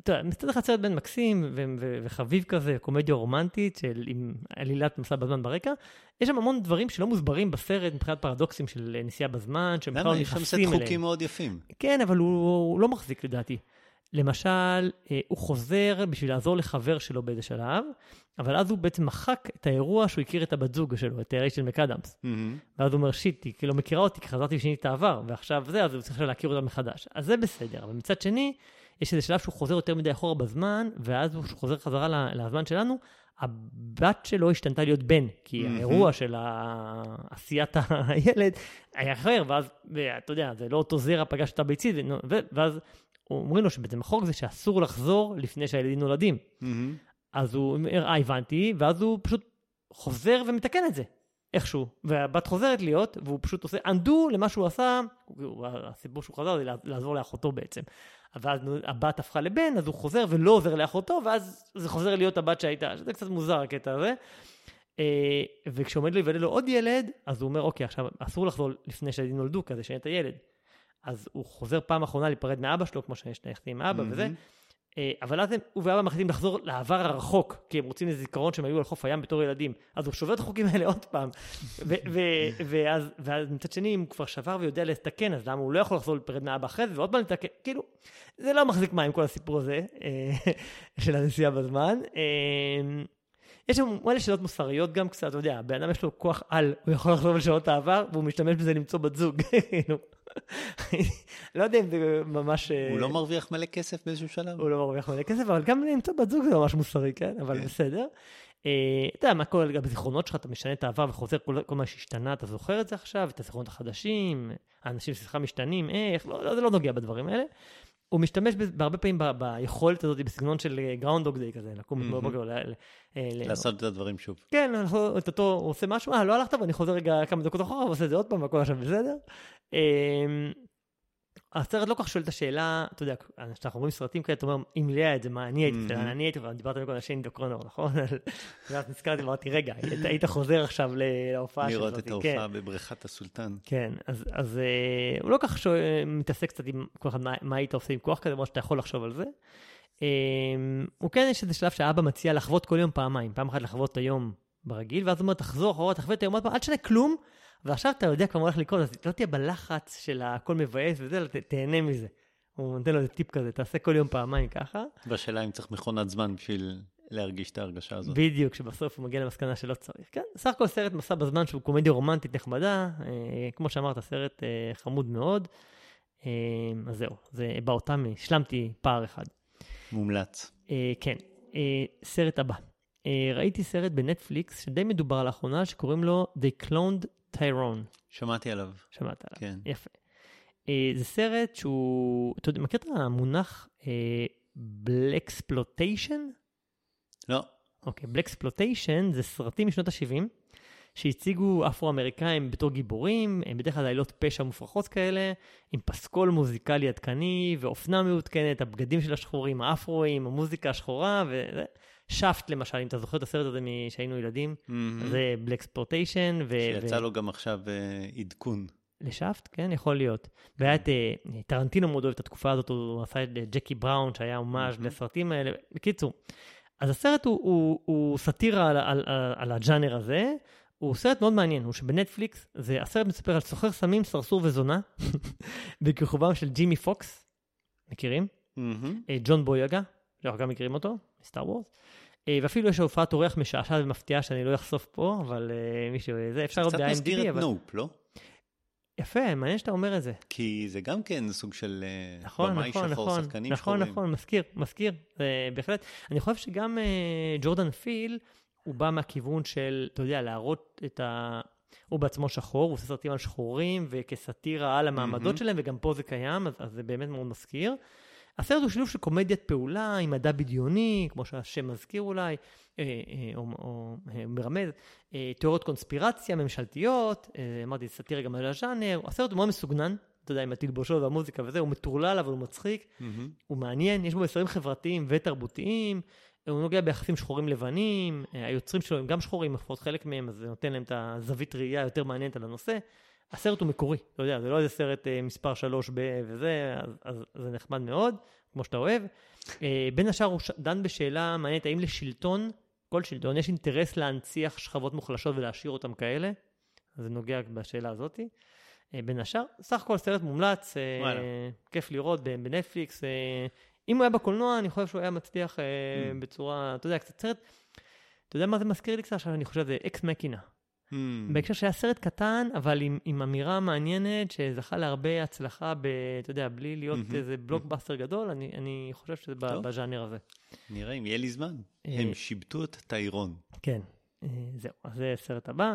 אתה יודע, מצד אחד סרט בן מקסים ו- ו- וחביב כזה, קומדיה רומנטית של, עם עלילת מסע בזמן ברקע, יש שם המון דברים שלא מוסברים בסרט מבחינת פרדוקסים של נסיעה בזמן, שהם בכלל למה? לא יש שם סט נכנסים אליהם. חוקים מאוד יפים. כן, אבל הוא, הוא לא מחזיק לדעתי. למשל, אה, הוא חוזר בשביל לעזור לחבר שלו באיזה שלב, אבל אז הוא בעצם מחק את האירוע שהוא הכיר את הבת זוג שלו, את רייצ'ל מקאדמס. מהמם. ואז הוא אומר, שיט, היא כאילו מכירה אותי, כי חזרתי ושיניתי את העבר, ועכשיו זה, אז הוא צריך להכיר אותה מחדש. אז זה בסדר, אבל מצד שני, יש איזה שלב שהוא חוזר יותר מדי אחורה בזמן, ואז הוא חוזר חזרה לזמן שלנו, הבת שלו השתנתה להיות בן, כי מהמם. האירוע של עשיית הילד היה אחר, ואז, אתה יודע, זה לא אותו זרע פגש את הביצית, ואז אומרים לו שבעצם החוק זה שאסור לחזור לפני שהילדים נולדים. מהמם. אז הוא אומר, אה, הבנתי, ואז הוא פשוט חוזר ומתקן את זה, איכשהו. והבת חוזרת להיות, והוא פשוט עושה undo למה שהוא עשה, הסיפור שהוא חזר זה לע- לעזור לאחותו בעצם. ואז הבת הפכה לבן, אז הוא חוזר ולא עוזר לאחותו, ואז זה חוזר להיות הבת שהייתה, שזה קצת מוזר הקטע הזה. אה, וכשעומד לו להיוולד לו עוד ילד, אז הוא אומר, אוקיי, עכשיו אסור לחזור לפני שהילדים נולדו, כזה שאין את הילד. אז הוא חוזר פעם אחרונה להיפרד מאבא שלו, כמו שיש ליחסים עם אבא וזה, מהמם. אה, אבל אז הם, הוא ואבא מחליטים לחזור לעבר הרחוק, כי הם רוצים איזה זיכרון שהם היו על חוף הים בתור ילדים. אז הוא שובר את החוקים האלה עוד פעם. ו- ו- ואז, ואז מצד שני, אם הוא כבר שבר ויודע לתקן, אז למה הוא לא יכול לחזור להיפרד מאבא אחרי זה, ועוד פעם לתקן, כאילו, זה לא מחזיק מים כל הסיפור הזה, אה, של הנסיעה בזמן. אה, יש שם מלא שאלות מוסריות גם קצת, אתה יודע, בן אדם יש לו כוח על, הוא יכול לחזור לשאלות העבר, והוא משתמש בזה למצוא בת זוג. לא יודע אם זה ממש... אה, הוא לא מרוויח מלא כסף באיזשהו שלב? הוא לא מרוויח מלא כסף, אבל גם למצוא בת זוג זה ממש מוסרי, כן? אבל כן. בסדר. אה, אתה יודע, מה קורה גם בזיכרונות שלך, אתה משנה את העבר וחוזר כל, מה שהשתנה, אתה זוכר את זה עכשיו, את הזיכרונות החדשים, האנשים סביבך משתנים, איך, לא, לא, זה לא נוגע בדברים האלה. הוא משתמש בהרבה פעמים ביכולת הזאת, בסגנון של גראונדוג דיי כזה, לקום. בבוקר, לעשות את הדברים שוב. כן, את אותו, הוא עושה משהו, אה, לא הלכת, ואני חוזר רגע כמה דקות אחורה, ועושה את זה עוד פעם, והכל עכשיו בסדר. אמ, הסרט לא כל כך שואל את השאלה, אתה יודע, כשאנחנו אומרים סרטים כאלה, אתה אומר, אם לי היה את זה, מה אני הייתי. אני הייתי, דיברת מקודם על שיין דוקרונור, נכון? ואז נזכרתי, אמרתי, רגע, היית- חוזר עכשיו להופעה של לראות את ההופעה בבריכת הסולטן. כן, אז, אה, הוא לא כך שואל, מתעסק קצת עם כל אחד מה, היית עושה עם כוח כזה, כמו שאתה יכול לחשוב על זה. אה, הוא כן, יש איזה שלב שהאבא מציע לחוות כל יום פעמיים, פעם אחת לחוות את היום ברגיל, ואז הוא אומר, תחזור אחורה, תחווה את היום עוד פעם, אל תשנה כלום, ועכשיו אתה יודע כמה הולך לקרות, אז לא תהיה בלחץ של הכל מבאס וזה, תהנה מזה. הוא נותן לו איזה טיפ כזה, תעשה כל יום פעמיים ככה. והשאלה אם צריך מכונת זמן בשביל להרגיש את ההרגשה הזאת. בדיוק, שבסוף הוא מגיע למסקנה שלא צריך. כן, סך הכל סרט מסע בזמן שהוא קומדיה רומנטית נחמדה, אה, כמו שאמרת, סרט אה, חמוד מאוד. אה, אז זהו, זה באותם, השלמתי פער אחד. מומלץ. אה, כן, אה, סרט הבא. אה, ראיתי סרט בנטפליקס שדי מדובר לאחרונה, שקוראים לו They Cloned טיירון. שמעתי עליו. שמעת עליו, כן. יפה. אה, זה סרט שהוא, אתה יודע, מכיר את המונח Blaxploitation? לא. אוקיי, Blaxploitation זה סרטים משנות ה-70, שהציגו אפרו-אמריקאים בתור גיבורים, הם בדרך כלל עלילות פשע מופרכות כאלה, עם פסקול מוזיקלי עדכני ואופנה מעודכנת, הבגדים של השחורים, האפרואים, המוזיקה השחורה, ו... Shaft למשל, אם אתה זוכר את הסרט הזה כשהיינו ילדים. זה Blaxploitation. ו... שיצא. לו גם עכשיו אה, עדכון. לשפט, כן, יכול להיות. והיה את אה, טרנטינו מאוד אוהב את התקופה הזאת, הוא עשה את אה, ג'קי בראון, שהיה הומאז'. לסרטים האלה. בקיצור, אז הסרט הוא, הוא, הוא סאטירה על, על, על, על הג'אנר הזה. הוא סרט מאוד מעניין, הוא שבנטפליקס, זה הסרט מספר על סוחר סמים, סרסור וזונה, בכיכובם של ג'ימי פוקס, מכירים? ג'ון בויגה, שאנחנו גם מכירים אותו, מסטאר וורס. אה, ואפילו יש הופעת אורח משעשעת ומפתיעה שאני לא אחשוף פה, אבל אה, מישהו, זה אפשר עוד קצת מזכיר ב-IMDb, את. נופ, לא? יפה, מעניין שאתה אומר את זה. כי זה גם כן סוג של אה, נכון, במאי נכון, שחור, נכון, שחקנים נכון, שחורים. נכון, מזכיר, מזכיר, זה בהחלט. אני חושב שגם אה, ג'ורדן פיל, הוא בא מהכיוון של, אתה יודע, להראות את ה... הוא בעצמו שחור, הוא עושה סרטים על שחורים וכסאטירה על המעמדות מהמם. שלהם, וגם פה זה קיים, אז, אז זה באמת מאוד מזכיר. הסרט הוא שילוב של קומדיית פעולה עם מדע בדיוני, כמו שהשם מזכיר אולי, אה, אה, או, או אה, מרמז, תיאוריות קונספירציה ממשלתיות, אמרתי, סאטירה גם על הז'אנר, הסרט הוא מאוד מסוגנן, אתה יודע, עם התלבושות והמוזיקה וזה, הוא מטורלל אבל הוא מצחיק, מהמם. הוא מעניין, יש בו מסרים חברתיים ותרבותיים, הוא נוגע ביחסים שחורים לבנים, היוצרים שלו הם גם שחורים, לפחות חלק מהם, אז זה נותן להם את הזווית ראייה יותר מעניינת על הנושא. הסרט הוא מקורי, אתה יודע, זה לא איזה סרט אה, מספר שלוש ב- וזה, אז, אז, אז זה נחמד מאוד, כמו שאתה אוהב. אה, בין השאר הוא ש- דן בשאלה מעניינת, האם לשלטון, כל שלטון, יש אינטרס להנציח שכבות מוחלשות ולהשאיר אותם כאלה? זה נוגע בשאלה הזאתי. אה, בין השאר, סך הכל סרט מומלץ, אה, וואלה. כיף לראות בנטפליקס. אה, אם הוא היה בקולנוע, אני חושב שהוא היה מצליח אה, Mm. בצורה, אתה יודע, קצת סרט, אתה יודע מה זה מזכיר לי קצת? עכשיו אני חושב שזה אקס מקינה. מהמם. בהקשר שהיה סרט קטן, אבל עם, עם אמירה מעניינת, שזכה להרבה הצלחה, ב, אתה יודע, בלי להיות מהמם. איזה בלוקבאסטר גדול, אני, אני חושב שזה טוב. בז'אנר הזה. נראה אם יהיה לי זמן. אה, הם שיבטו את טיירון. כן, אה, זהו, אז זה הסרט הבא.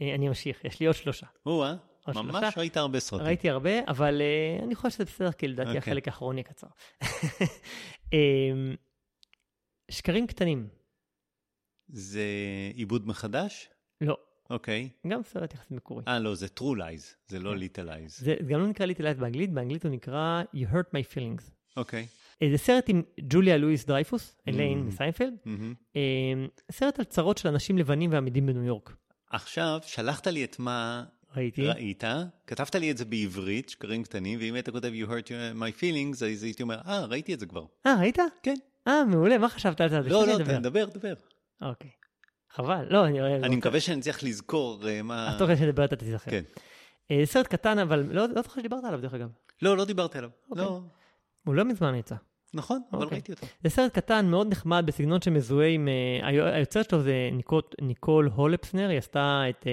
אה, אני אמשיך, יש לי עוד שלושה. או-אה, ממש שלושה. ראית הרבה סרטים. ראיתי הרבה, אבל uh, אני חושב שזה בסדר, כי לדעתי אוקיי. החלק האחרון יהיה קצר. שקרים קטנים, זה עיבוד מחדש? לא, אוקיי. גם סרט יחסית מקורי. אה, לא, זה true lies, זה לא כן. little lies. זה זה גם לא נקרא Little Lies באנגלית, באנגלית הוא נקרא You hurt my feelings. אוקיי. זה סרט עם ג'וליה לואיס דרייפוס, איליין. מסיינפלד, מהמם. אה, סרט על צרות של אנשים לבנים ואמידים בניו יורק. עכשיו, שלחת לי את מה ראיתי. ראית, כתבת לי את זה בעברית, שקרים קטנים, ואם היית כותב You hurt my feelings, אז הייתי אומר, אה, ראיתי את זה כבר. אה, ראית? כן. אה, מעולה, מה חשבת על זה? לא, לא. תדבר, דבר. אוקיי. חבל, לא, אני... אני מקווה שאני צריך לזכור אה, מה... כדי שנדבר אתה תיזכר. כן. אה, סרט קטן, אבל לא לא זוכר שדיברת עליו, דרך אגב. לא, לא דיברתי עליו. אוקיי. לא, הוא לא מזמן יצא. נכון, אבל אוקיי. ראיתי אותו. זה סרט קטן, מאוד נחמד, בסגנון שמזוהה עם... אה, היו- היוצרת שלו זה ניקול, הולפסנר, היא עשתה את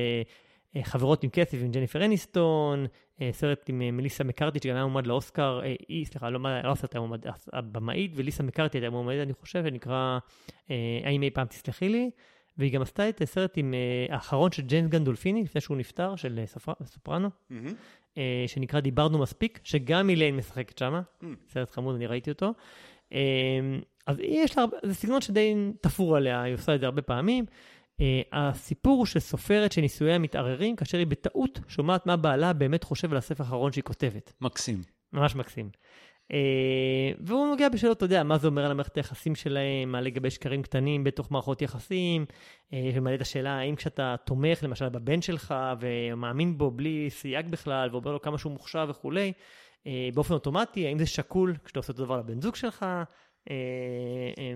חברות עם כסף עם ג'ניפר אניסטון, סרט עם מליסה מקארטי שגם היה מועמד לאוסקר, היא, סליחה, לא, לא עשתה את המועמד, הבמאית, וליסה מקארטי הייתה מועמדת, אני חושב, שנקרא האם אי פעם תסלחי לי, והיא גם עשתה את הסרט עם אה, האחרון של ג'יימס גנדולפיני, לפני שהוא נפטר, של אה, ספר, סופרנו. אה, שנקרא דיברנו מספיק, שגם איליין משחקת שמה. Mm. סרט חמוד, אני ראיתי אותו. אז יש לה, הרבה- זה סגנון שדי תפור עליה, היא עושה את זה הרבה פעמים. הסיפור הוא של סופרת שנישואיה מתערערים, כאשר היא בטעות שומעת מה בעלה באמת חושב על הספר האחרון שהיא כותבת. מקסים. ממש מקסים. אה, והוא נוגע בשאלות, אתה יודע, מה זה אומר על המערכת היחסים שלהם, מה לגבי שקרים קטנים בתוך מערכות יחסים, אה, ומעלה את השאלה, האם כשאתה תומך למשל בבן שלך ומאמין בו בלי סייג בכלל, ואומר לו כמה שהוא מוכשר וכולי, אה, באופן אוטומטי, האם זה שקול כשאתה עושה אותו דבר לבן זוג שלך? אה, אה,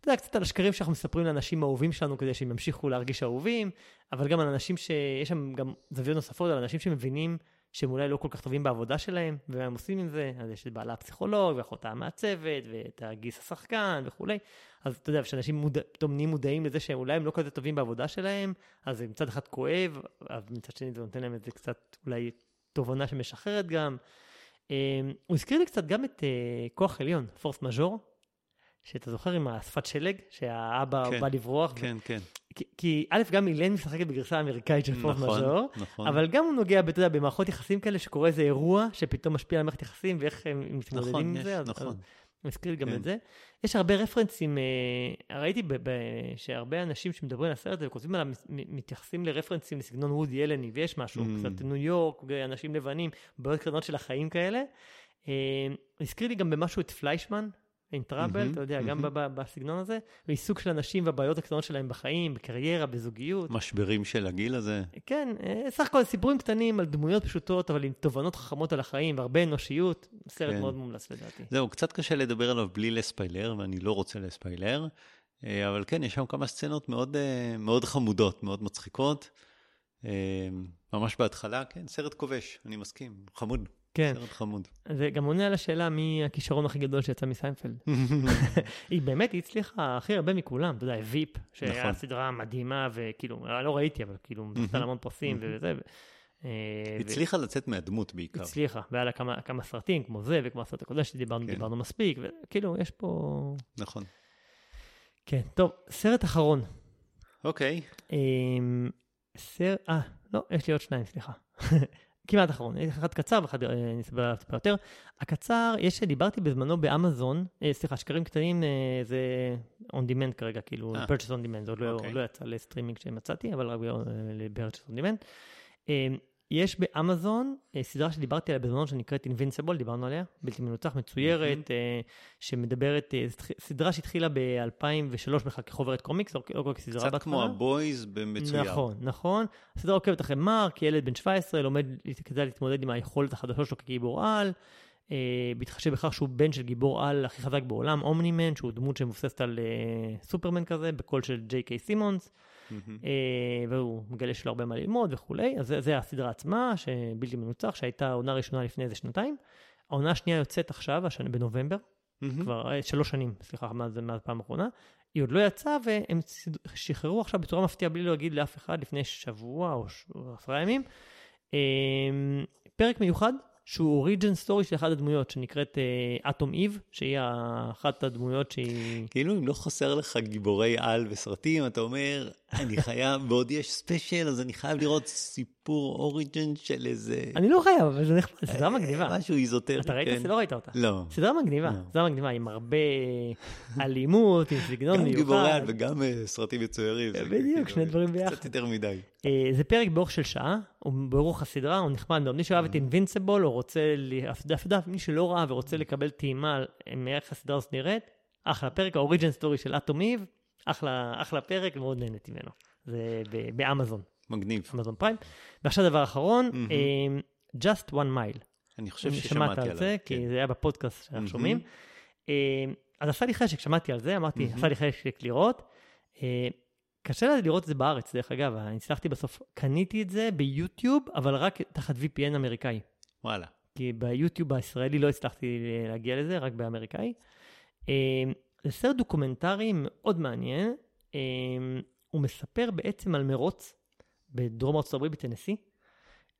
אתה יודע, קצת על השקרים שאנחנו מספרים לאנשים האהובים שלנו כדי שהם ימשיכו להרגיש אהובים, אבל גם על אנשים שיש שם גם זוויות נוספות, על אנשים שמבינים שהם אולי לא כל כך טובים בעבודה שלהם, ומה הם עושים עם זה, אז יש את בעלה הפסיכולוג, ואחותה המעצבת, ואת הגיס השחקן וכולי. אז אתה יודע, כשאנשים מודע, פתאום נהיים מודעים לזה שהם אולי הם לא כזה טובים בעבודה שלהם, אז זה מצד אחד כואב, אבל מצד שני זה נותן להם איזה קצת אולי תובנה שמשחררת גם. אה, הוא הזכיר לי קצת גם את אה, כוח עליון, פורס מז'ור, שאתה זוכר עם השפת שלג, שהאבא כן, בא לברוח. כן, ו... כן. כי, כי א', גם אילן משחקת בגרסה האמריקאית של פורט נכון, מז'ור, נכון. אבל גם הוא נוגע, אתה יודע, במערכות יחסים כאלה, שקורה איזה אירוע שפתאום משפיע על מערכת יחסים, ואיך הם מתמודדים נכון, עם יש, זה. נכון. אז מזכיר לי גם כן. את זה. יש הרבה רפרנסים, אה, ראיתי ב- ב- שהרבה אנשים שמדברים על הסרט הזה וכותבים עליו, מתייחסים לרפרנסים לסגנון וודי אלני, ויש משהו, Mm. קצת ניו יורק, אנשים לבנים, בעיות קטנות של החיים כאלה. אה, הזכיר לי גם במשהו את פליישמן, אין טראבל, מהמם, אתה יודע, גם ב- בסגנון הזה, ועיסוק של אנשים והבעיות הקטנות שלהם בחיים, בקריירה, בזוגיות. משברים של הגיל הזה. כן, אה, סך הכל סיפורים קטנים על דמויות פשוטות, אבל עם תובנות חכמות על החיים והרבה אנושיות. סרט כן. מאוד מומלץ לדעתי. זהו, קצת קשה לדבר עליו בלי לספיילר, ואני לא רוצה לספיילר, אה, אבל כן, יש שם כמה סצנות מאוד, אה, מאוד חמודות, מאוד מצחיקות. ממש בהתחלה, כן, סרט כובש, אני מסכים, חמוד, כן, סרט חמוד. זה גם עונה על השאלה מי הכישרון הכי גדול שיצא מסיינפלד. היא באמת, הצליחה הכי הרבה מכולם, אתה יודע, ויפ, שהיה נכון. סדרה מדהימה, וכאילו, לא ראיתי, אבל כאילו, זכתה על המון פרסים. וזה. אה, הצליחה לצאת מהדמות בעיקר. הצליחה, והיה לה כמה, כמה סרטים, כמו זה, וכמו הסרט הקודם שדיברנו, כן. דיברנו מספיק, וכאילו, יש פה... נכון. כן, טוב, סרט אחרון. אוקיי, אמ, סר... אה, לא, יש לי עוד שניים, סליחה. כמעט אחרון, אחד קצר ואחד אה, נסבר עליו טיפה יותר. הקצר, יש, דיברתי בזמנו באמזון, אה, סליחה, שקרים קטנים אה, זה on demand כרגע, כאילו, אה. purchase on demand, זה עוד לא, אוקיי. לא יצא לסטרימינג שמצאתי, אבל רק ב-purchase on demand. יש באמזון אה, סדרה שדיברתי עליה בזמנו שנקראת Invincible, דיברנו עליה, בלתי מנוצח, מצוירת, אה, שמדברת, אה, סדרה שהתחילה ב-2003 בכלל כחוברת קומיקס, לא לא כסדרה בהתחלה. קצת כמו הבויז במצויר. נכון, נכון. הסדרה עוקבת אחרי מרק, ילד בן 17, לומד כדי להתמודד עם היכולת החדשה שלו כגיבור על, בהתחשב בכך שהוא בן של גיבור על הכי חזק בעולם, אומנימן, שהוא דמות שמבוססת על אה, סופרמן כזה, בקול של ג'יי קיי סימונס. אה, והוא מגלה שיש לו הרבה מה ללמוד וכולי, אז זה, זה הסדרה עצמה, שבלתי מנוצח, שהייתה עונה ראשונה לפני איזה שנתיים. העונה השנייה יוצאת עכשיו, השנה, בנובמבר, מהמם. כבר אה, שלוש שנים, סליחה, מאז הפעם האחרונה. היא עוד לא יצאה, והם שחררו עכשיו בצורה מפתיעה, בלי להגיד לאף אחד, לפני שבוע או עשרה ימים, אה, פרק מיוחד, שהוא origin story של אחת הדמויות, שנקראת אטום איב, שהיא אחת הדמויות שהיא... כאילו אם לא חסר לך גיבורי על וסרטים, אתה אומר, אני חייב, ועוד יש special, אז אני חייב לראות סיפור origin של איזה... אני לא חייב, אבל זה נחמד, סדרה מגניבה. משהו איזוטרי, אתה ראית? כן. לא ראית אותה. לא. סדרה מגניבה, לא. סדרה מגניבה, עם הרבה אלימות, עם סגנון גם מיוחד. גיבורי על וגם אה, סרטים מצוירים. בדיוק, שני דברים ביחד. קצת יותר מדי. אה, זה פרק באורך של שעה, הוא באורך הסדרה, הוא נחמד מאוד. מי שאוהב את אינבינסיבול, או רוצה, מי שלא ראה ורוצה לקבל טעימה מאיך הסדרה הזאת נראית, אחלה פרק, האוריג'ן סטורי של אטום איב, אחלה, אחלה פרק, מאוד נהניתי ממנו. זה באמזון, מגניב. אמזון פריים. ועכשיו דבר אחרון. אה, Just One Mile. אני חושב שמעת ששמעתי על. זה, כן. כי זה היה בפודקאסט שאנחנו מהמם. שומעים. אה, אז עשה לי חשק, שמעתי על זה, אמרתי, מהמם. עשה לי חשק לראות. אה, קשה לי לראות את זה בארץ, דרך אגב, אני הצלחתי בסוף, קניתי את זה ביוטיוב, אבל רק תחת VPN אמריקאי. וואלה. כי ביוטיוב הישראלי לא הצלחתי להגיע לזה, רק באמריקאי. אה, זה סרט דוקומנטרי מאוד מעניין. אה, הוא מספר בעצם על מרוץ בדרום ארצות הברית בטנסי.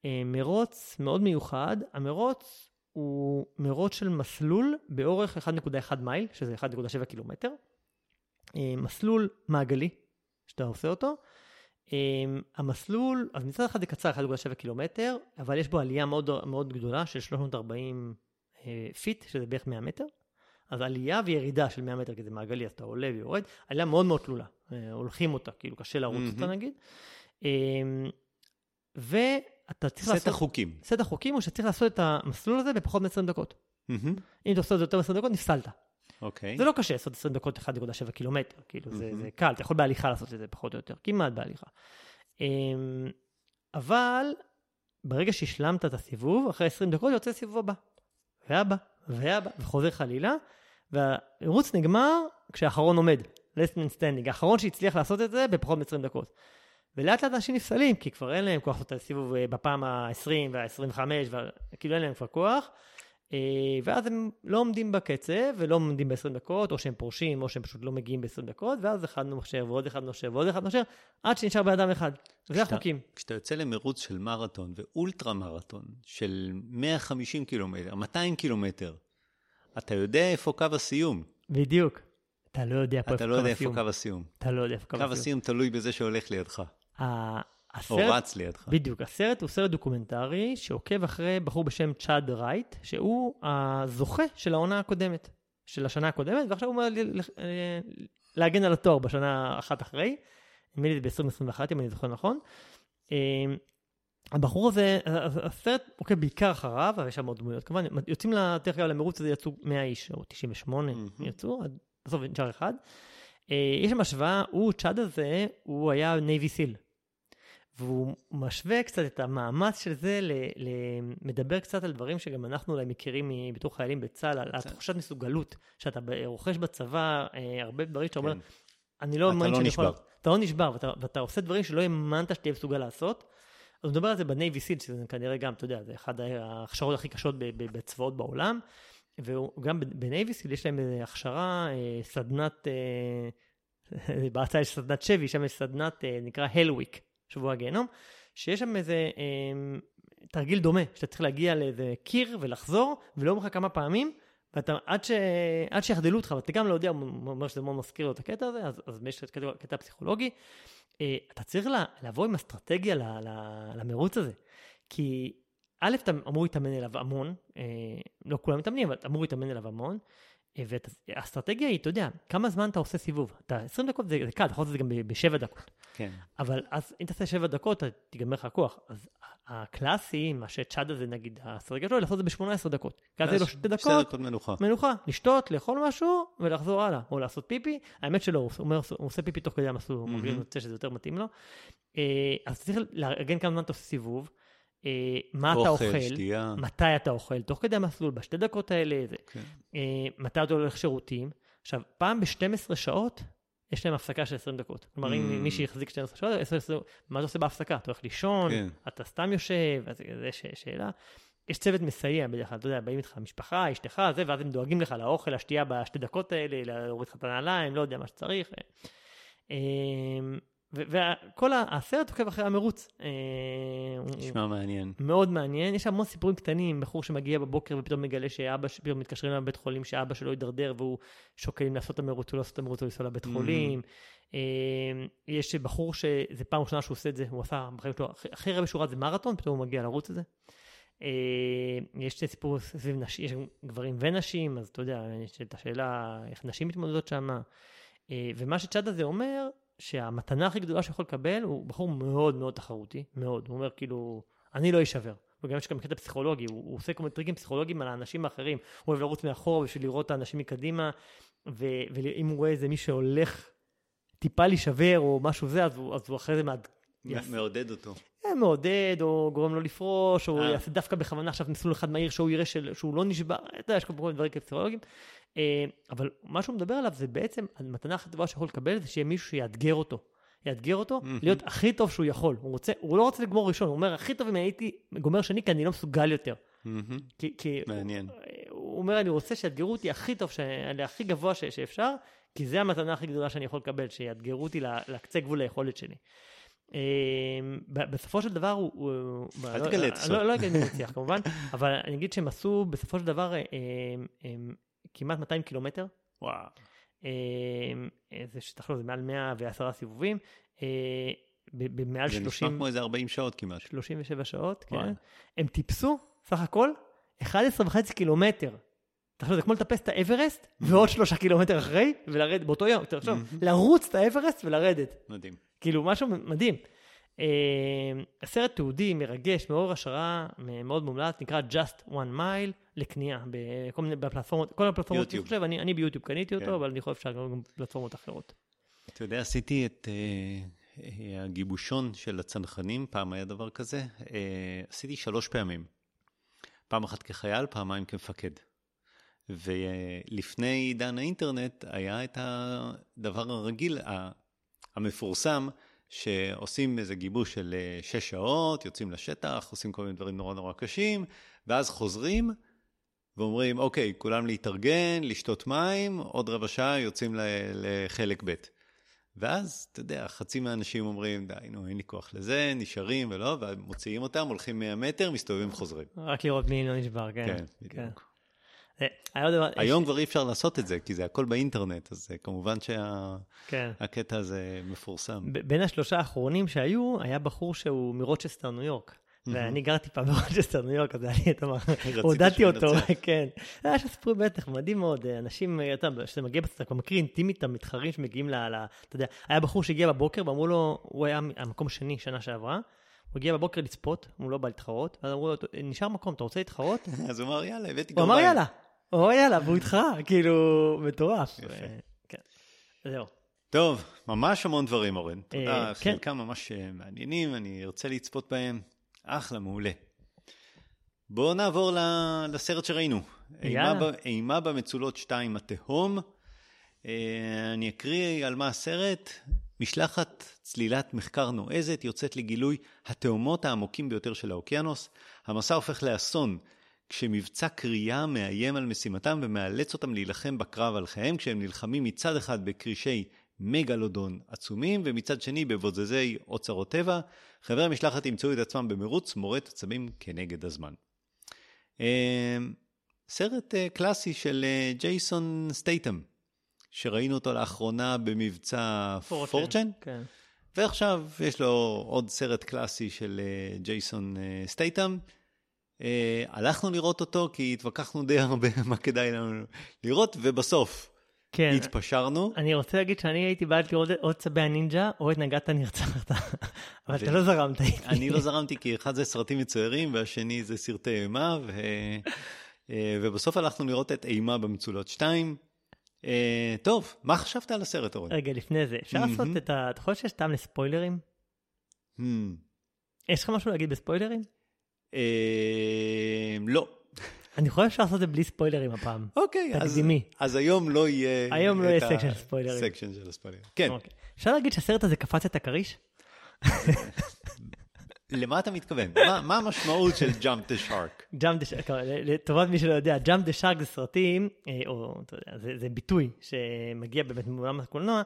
אה, מרוץ מאוד מיוחד. המרוץ הוא מרוץ של מסלול באורך 1.1 מייל, שזה 1.7 קילומטר. אה, מסלול מעגלי, שאתה עושה אותו. המסלול, אז מצד אחד זה קצר, 1.7 קילומטר, אבל יש בו עלייה מאוד, מאוד גדולה של 340 אה, feet, שזה בערך 100 מטר. אז עלייה וירידה של 100 מטר, כי זה מעגלי, אז אתה עולה ויורד, עלייה מאוד מאוד תלולה. אה, הולכים אותה, כאילו קשה לרוץ. אותה נגיד. אמ, ואתה צריך סט לעשות... החוקים. סט החוקים הוא שצריך לעשות את המסלול הזה בפחות מ-20 דקות. אם אתה עושה את זה יותר מ-20 דקות, נפסלת. אוקיי. זה לא קשה לעשות 20 דקות 1.7 קילומטר, כאילו זה, קל, אתה יכול בהליכה לעשות את זה פחות או יותר, כמעט בהליכה. אמ, אבל ברגע שהשלמת את הסיבוב, אחרי 20 דקות יוצא סיבוב הבא. והבא, והבא, וחוזר חלילה, והערוץ נגמר כשהאחרון עומד, last man standing, האחרון שהצליח לעשות את זה בפחות מ-20 דקות. ולאט לאט אנשים נפסלים, כי כבר אין להם כוח לעשות את הסיבוב בפעם ה-20 וה-25, וכאילו אין להם כבר כוח. אה, ואז הם לא עומדים בקצב ולא עומדים ב-20 דקות, או שהם פורשים, או שהם פשוט לא מגיעים ב-20 דקות, ואז אחד נושר ועוד אחד נושר ועוד אחד נושר, עד שנשאר בן אדם אחד. זה החוקים. כשאתה יוצא למרוץ של מרתון ואולטרה מרתון של 150 קילומטר, 200 קילומטר, אתה יודע איפה קו הסיום. בדיוק. אתה לא יודע פה אתה לא יודע איפה קו הסיום. אתה לא יודע איפה קו הסיום. קו הסיום תלוי בזה שהולך לידך. הסרט, או רץ לידך. בדיוק, הסרט הוא סרט דוקומנטרי שעוקב אחרי בחור בשם צ'אד רייט, שהוא הזוכה של העונה הקודמת, של השנה הקודמת, ועכשיו הוא אמור להגן על התואר בשנה אחת אחרי, נדמה לי ב-2021 אם אני זוכר נכון. הבחור הזה, הסרט עוקב בעיקר אחריו, אבל יש שם עוד דמויות כמובן, יוצאים לדרך כלל למרוץ הזה יצאו 100 איש, או 98 mm-hmm. יצאו, בסוף נשאר אחד. אה, יש שם השוואה, הוא, צ'אד הזה, הוא היה Navy SEAL. והוא משווה קצת את המאמץ של זה, מדבר קצת על דברים שגם אנחנו אולי מכירים בתור חיילים בצה"ל, על תחושת מסוגלות, שאתה רוכש בצבא אה, הרבה דברים שאתה אומר, כן. אני לא מאמין לא שאני יכול... אתה לא נשבר, ואתה, ואתה עושה דברים שלא האמנת שתהיה מסוגל לעשות. אז מדבר על זה בנייבי סיל, שזה כנראה גם, אתה יודע, זה אחד ההכשרות הכי קשות בצבאות בעולם. וגם בנייבי סיל יש להם הכשרה, אה, סדנת, אה, בהצעה יש סדנת שבי, שם יש סדנת, נקרא הלוויק. שבוע הגיהנום, שיש שם איזה אה, תרגיל דומה, שאתה צריך להגיע לאיזה קיר ולחזור, ולא אומר לך כמה פעמים, ואתה, עד, ש, עד שיחדלו אותך, ואתה גם לא יודע, אומר שזה מאוד מזכיר לו את הקטע הזה, אז, אז יש קטע, קטע פסיכולוגי. אה, אתה צריך לה, לבוא עם אסטרטגיה למרוץ הזה. כי א', אתה אמור להתאמן אליו המון, אה, לא כולם מתאמנים, אבל אמור להתאמן אליו המון. והאסטרטגיה היא, אתה יודע, כמה זמן אתה עושה סיבוב. אתה 20 דקות זה, זה קל, אתה יכול לעשות את זה גם בשבע דקות. כן. אבל אז אם תעשה שבע דקות, תיגמר לך הכוח. אז הקלאסי, מה שצ'אד הזה נגיד, האסטרטגיה שלו, לעשות את זה ב-18 דקות. כי אז לו שתי דקות, שתי דקות מנוחה. מנוחה, לשתות, לאכול משהו ולחזור הלאה. או לעשות פיפי. האמת שלא, הוא, אומר, הוא עושה פיפי תוך כדי המסלול, הוא מרגיש שזה יותר מתאים לו. אה, אז צריך לארגן כמה זמן אתה עושה סיבוב. אה, מה אוכל, אתה אוכל, שתייה. מתי אתה אוכל, תוך כדי המסלול, בשתי דקות האלה, זה, כן. אה, מתי אתה הולך שירותים. עכשיו, פעם ב-12 שעות, יש להם הפסקה של 20 דקות. כלומר, mm. אם מישהי החזיק 12 שעות, 10, 10, מה אתה עושה בהפסקה? אתה הולך לישון, כן. אתה סתם יושב, אז זה ש, שאלה. יש צוות מסייע בדרך כלל, אתה יודע, באים איתך משפחה, אשתך, זה, ואז הם דואגים לך לאוכל, לשתייה בשתי דקות האלה, להוריד לך את הנעליים, לא יודע מה שצריך. וכל הסרט עוקב אחרי המרוץ. אה, נשמע מעניין. מאוד מעניין, יש המון סיפורים קטנים, בחור שמגיע בבוקר ופתאום מגלה שאבא, פתאום מתקשרים לבית חולים שאבא שלו יידרדר והוא שוקל אם לעשות את המרוץ או לא לעשות את המרוץ או לנסוע לבית חולים. אה, יש בחור שזה פעם ראשונה שהוא עושה את זה, הוא עשה בחיים שלו, הכי הרבה שורת זה מרתון, פתאום הוא מגיע לרוץ את זה. אה, יש סיפור סביב נשים, יש גברים ונשים, אז אתה יודע, יש את השאלה איך נשים מתמודדות שם. ומה שצ'אד הזה אומר, שהמתנה הכי גדולה שיכול לקבל הוא בחור מאוד מאוד תחרותי, מאוד. הוא אומר כאילו, אני לא אשבר. וגם יש גם קטע פסיכולוגי, הוא, הוא עושה כל מיני טריקים פסיכולוגיים על האנשים האחרים. הוא אוהב לרוץ מאחור בשביל לראות את האנשים מקדימה, ו, ואם הוא רואה איזה מי שהולך טיפה להישבר או משהו זה, אז הוא, אז הוא אחרי זה מעד... מעודד אותו. אה, מעודד, או גורם לו לפרוש, או אה. יעשה דווקא בכוונה עכשיו מסלול אחד מהיר שהוא יראה של, שהוא לא נשבר, אתה יודע, יש כל מיני דברים פסיכולוגיים. אה, אבל מה שהוא מדבר עליו זה בעצם, המתנה הכי טובה שיכול לקבל זה שיהיה מישהו שיאתגר אותו. יאתגר אותו, mm-hmm. להיות הכי טוב שהוא יכול. הוא, רוצה, הוא לא רוצה לגמור ראשון, הוא אומר, הכי טוב אם הייתי גומר שני, כי אני לא מסוגל יותר. Mm-hmm. כי, כי מעניין. הוא, הוא אומר, אני רוצה שיאתגרו אותי הכי טוב, הכי גבוה ש, שאפשר, כי זה המתנה הכי גדולה שאני יכול לקבל, שיאתגרו אותי לקצה גבול היכולת שלי. אה, בסופו של דבר הוא... אל תגלה את לא, לא אגיד מי ניצח כמובן, אבל אני אגיד שהם עשו בסופו של דבר אה, כמעט 200 קילומטר. וואו. אה, זה שתחלו, זה מעל 110 סיבובים. אה, במעל 30... זה נשמע כמו איזה 40 שעות כמעט. 37 שעות, כן. הם טיפסו, סך הכל, 11 וחצי קילומטר. תחשוב, זה כמו לטפס את האברסט, ועוד שלושה קילומטר אחרי, ולרדת באותו יום, תחשוב, לרוץ את האברסט ולרדת. מדהים. כאילו, משהו מדהים. אה, סרט תיעודי, מרגש, מעורר השראה, מאוד מומלץ, נקרא Just One Mile, לקנייה, בכל מיני, בפלטפורמות, כל הפלטפורמות, אני חושב, אני, אני ביוטיוב קניתי אותו, כן. אבל אני חושב שאפשר גם פלטפורמות אחרות. אתה יודע, עשיתי את uh, הגיבושון של הצנחנים, פעם היה דבר כזה, uh, עשיתי שלוש פעמים. פעם אחת כחייל, פעמיים כמפקד. ולפני עידן האינטרנט היה את הדבר הרגיל, המפורסם, שעושים איזה גיבוש של אה, שש שעות, יוצאים לשטח, עושים כל מיני דברים נורא נורא קשים, ואז חוזרים ואומרים, אוקיי, כולם להתארגן, לשתות מים, עוד רבע שעה יוצאים לחלק ב'. ואז, אתה יודע, חצי מהאנשים אומרים, די, נו, אין לי כוח לזה, נשארים ולא, ומוציאים אותם, הולכים 100 מטר, מסתובבים, חוזרים. רק לראות מי לא נשבר, כן. כן, בדיוק. כן. היום כבר אי אפשר לעשות את זה, כי זה הכל באינטרנט, אז כמובן שהקטע כן. הזה מפורסם. בין השלושה האחרונים שהיו, היה בחור שהוא מרוצ'סטר, ניו יורק. ואני גרתי פעם ברוצ'סטר, ניו יורק, אז היה לי את אהדתי אותו, כן. היה סיפור בטח, מדהים מאוד, אנשים, אתה יודע, כשאתה מגיע, אתה כבר מכיר אינטימית את המתחרים שמגיעים ל... אתה יודע, היה בחור שהגיע בבוקר ואמרו לו, הוא היה המקום שני שנה שעברה, הוא הגיע בבוקר לצפות, הוא לא בא להתחרות, ואז אמרו לו, נשאר מקום, אתה רוצה להתחרות? אז הוא אמר, יאללה, הבאתי גרביים. הוא אמר, יאללה, הוא אמר, יאללה, והוא התחרה, כאילו, מטורף. יפה. כן, זהו. טוב, ממש המון דברים, אורן. תודה, כן. חלקם ממש מעניינים, אני ארצה לצפות בהם. אחלה, מעולה. בואו נעבור לסרט שראינו. יאללה. אימה במצולות 2, התהום. אה, אני אקריא על מה הסרט. משלחת צלילת מחקר נועזת יוצאת לגילוי התהומות העמוקים ביותר של האוקיינוס. המסע הופך לאסון כשמבצע קריאה מאיים על משימתם ומאלץ אותם להילחם בקרב על חייהם כשהם נלחמים מצד אחד בקרישי מגלודון עצומים ומצד שני בבוזזי אוצרות טבע. חברי המשלחת ימצאו את עצמם במרוץ מורד עצבים כנגד הזמן. אה, סרט אה, קלאסי של אה, ג'ייסון סטייטם. שראינו אותו לאחרונה במבצע פורצ'ן. כן. ועכשיו יש לו עוד סרט קלאסי של אה, ג'ייסון uh, סטייטם. Uh, הלכנו לראות אותו כי התווכחנו די הרבה מה כדאי לנו לראות, ובסוף כן. התפשרנו. אני רוצה להגיד שאני הייתי בעד לראות עוד צבי הנינג'ה או את נגעת נרצחת, אבל אתה לא זרמת איתי. אני לא זרמתי כי אחד זה סרטים מצוירים והשני זה סרטי אימה, ו... ובסוף הלכנו לראות את אימה במצולות 2. אה, טוב, מה חשבת על הסרט, אורן? רגע, לפני זה, אפשר לעשות את ה... אתה חושב שיש טעם לספוילרים? Hmm. יש לך משהו להגיד בספוילרים? אה, לא. אני חושב שאפשר לעשות את זה בלי ספוילרים הפעם. אוקיי, אז היום לא יהיה... היום לא יהיה section ספוילרים. section של הספוילרים. כן. אוקיי. אפשר להגיד שהסרט הזה קפץ את הכריש? למה אתה מתכוון? מה המשמעות של jump the shark? jump the shark, לטובת מי שלא יודע, jump the shark זה סרטים, אה, או אתה יודע, זה, זה ביטוי שמגיע באמת מעולם הקולנוע,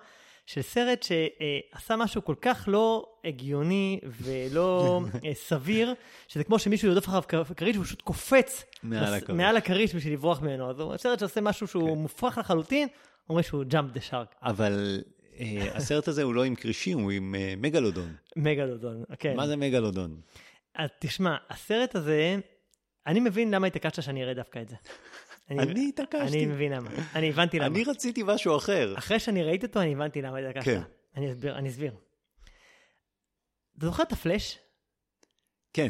של סרט שעשה משהו כל כך לא הגיוני ולא אה, סביר, שזה כמו שמישהו ירדוף אחריו כריש והוא פשוט קופץ מעל הכריש בשביל לברוח ממנו. אז הוא סרט שעושה משהו שהוא כן. מופרך לחלוטין, אומר שהוא jump the shark. אבל הסרט הזה הוא לא עם כרישים, הוא עם אה, מגלודון. מגלודון, כן. מה זה מגלודון? אז תשמע, הסרט הזה, אני מבין למה התעקשת שאני אראה דווקא את זה. אני התעקשתי. אני מבין למה. אני הבנתי למה. אני רציתי משהו אחר. אחרי שאני ראיתי אותו, אני הבנתי למה התעקשת. כן. אני אסביר, אני אסביר. אתה זוכר את הפלאש? כן.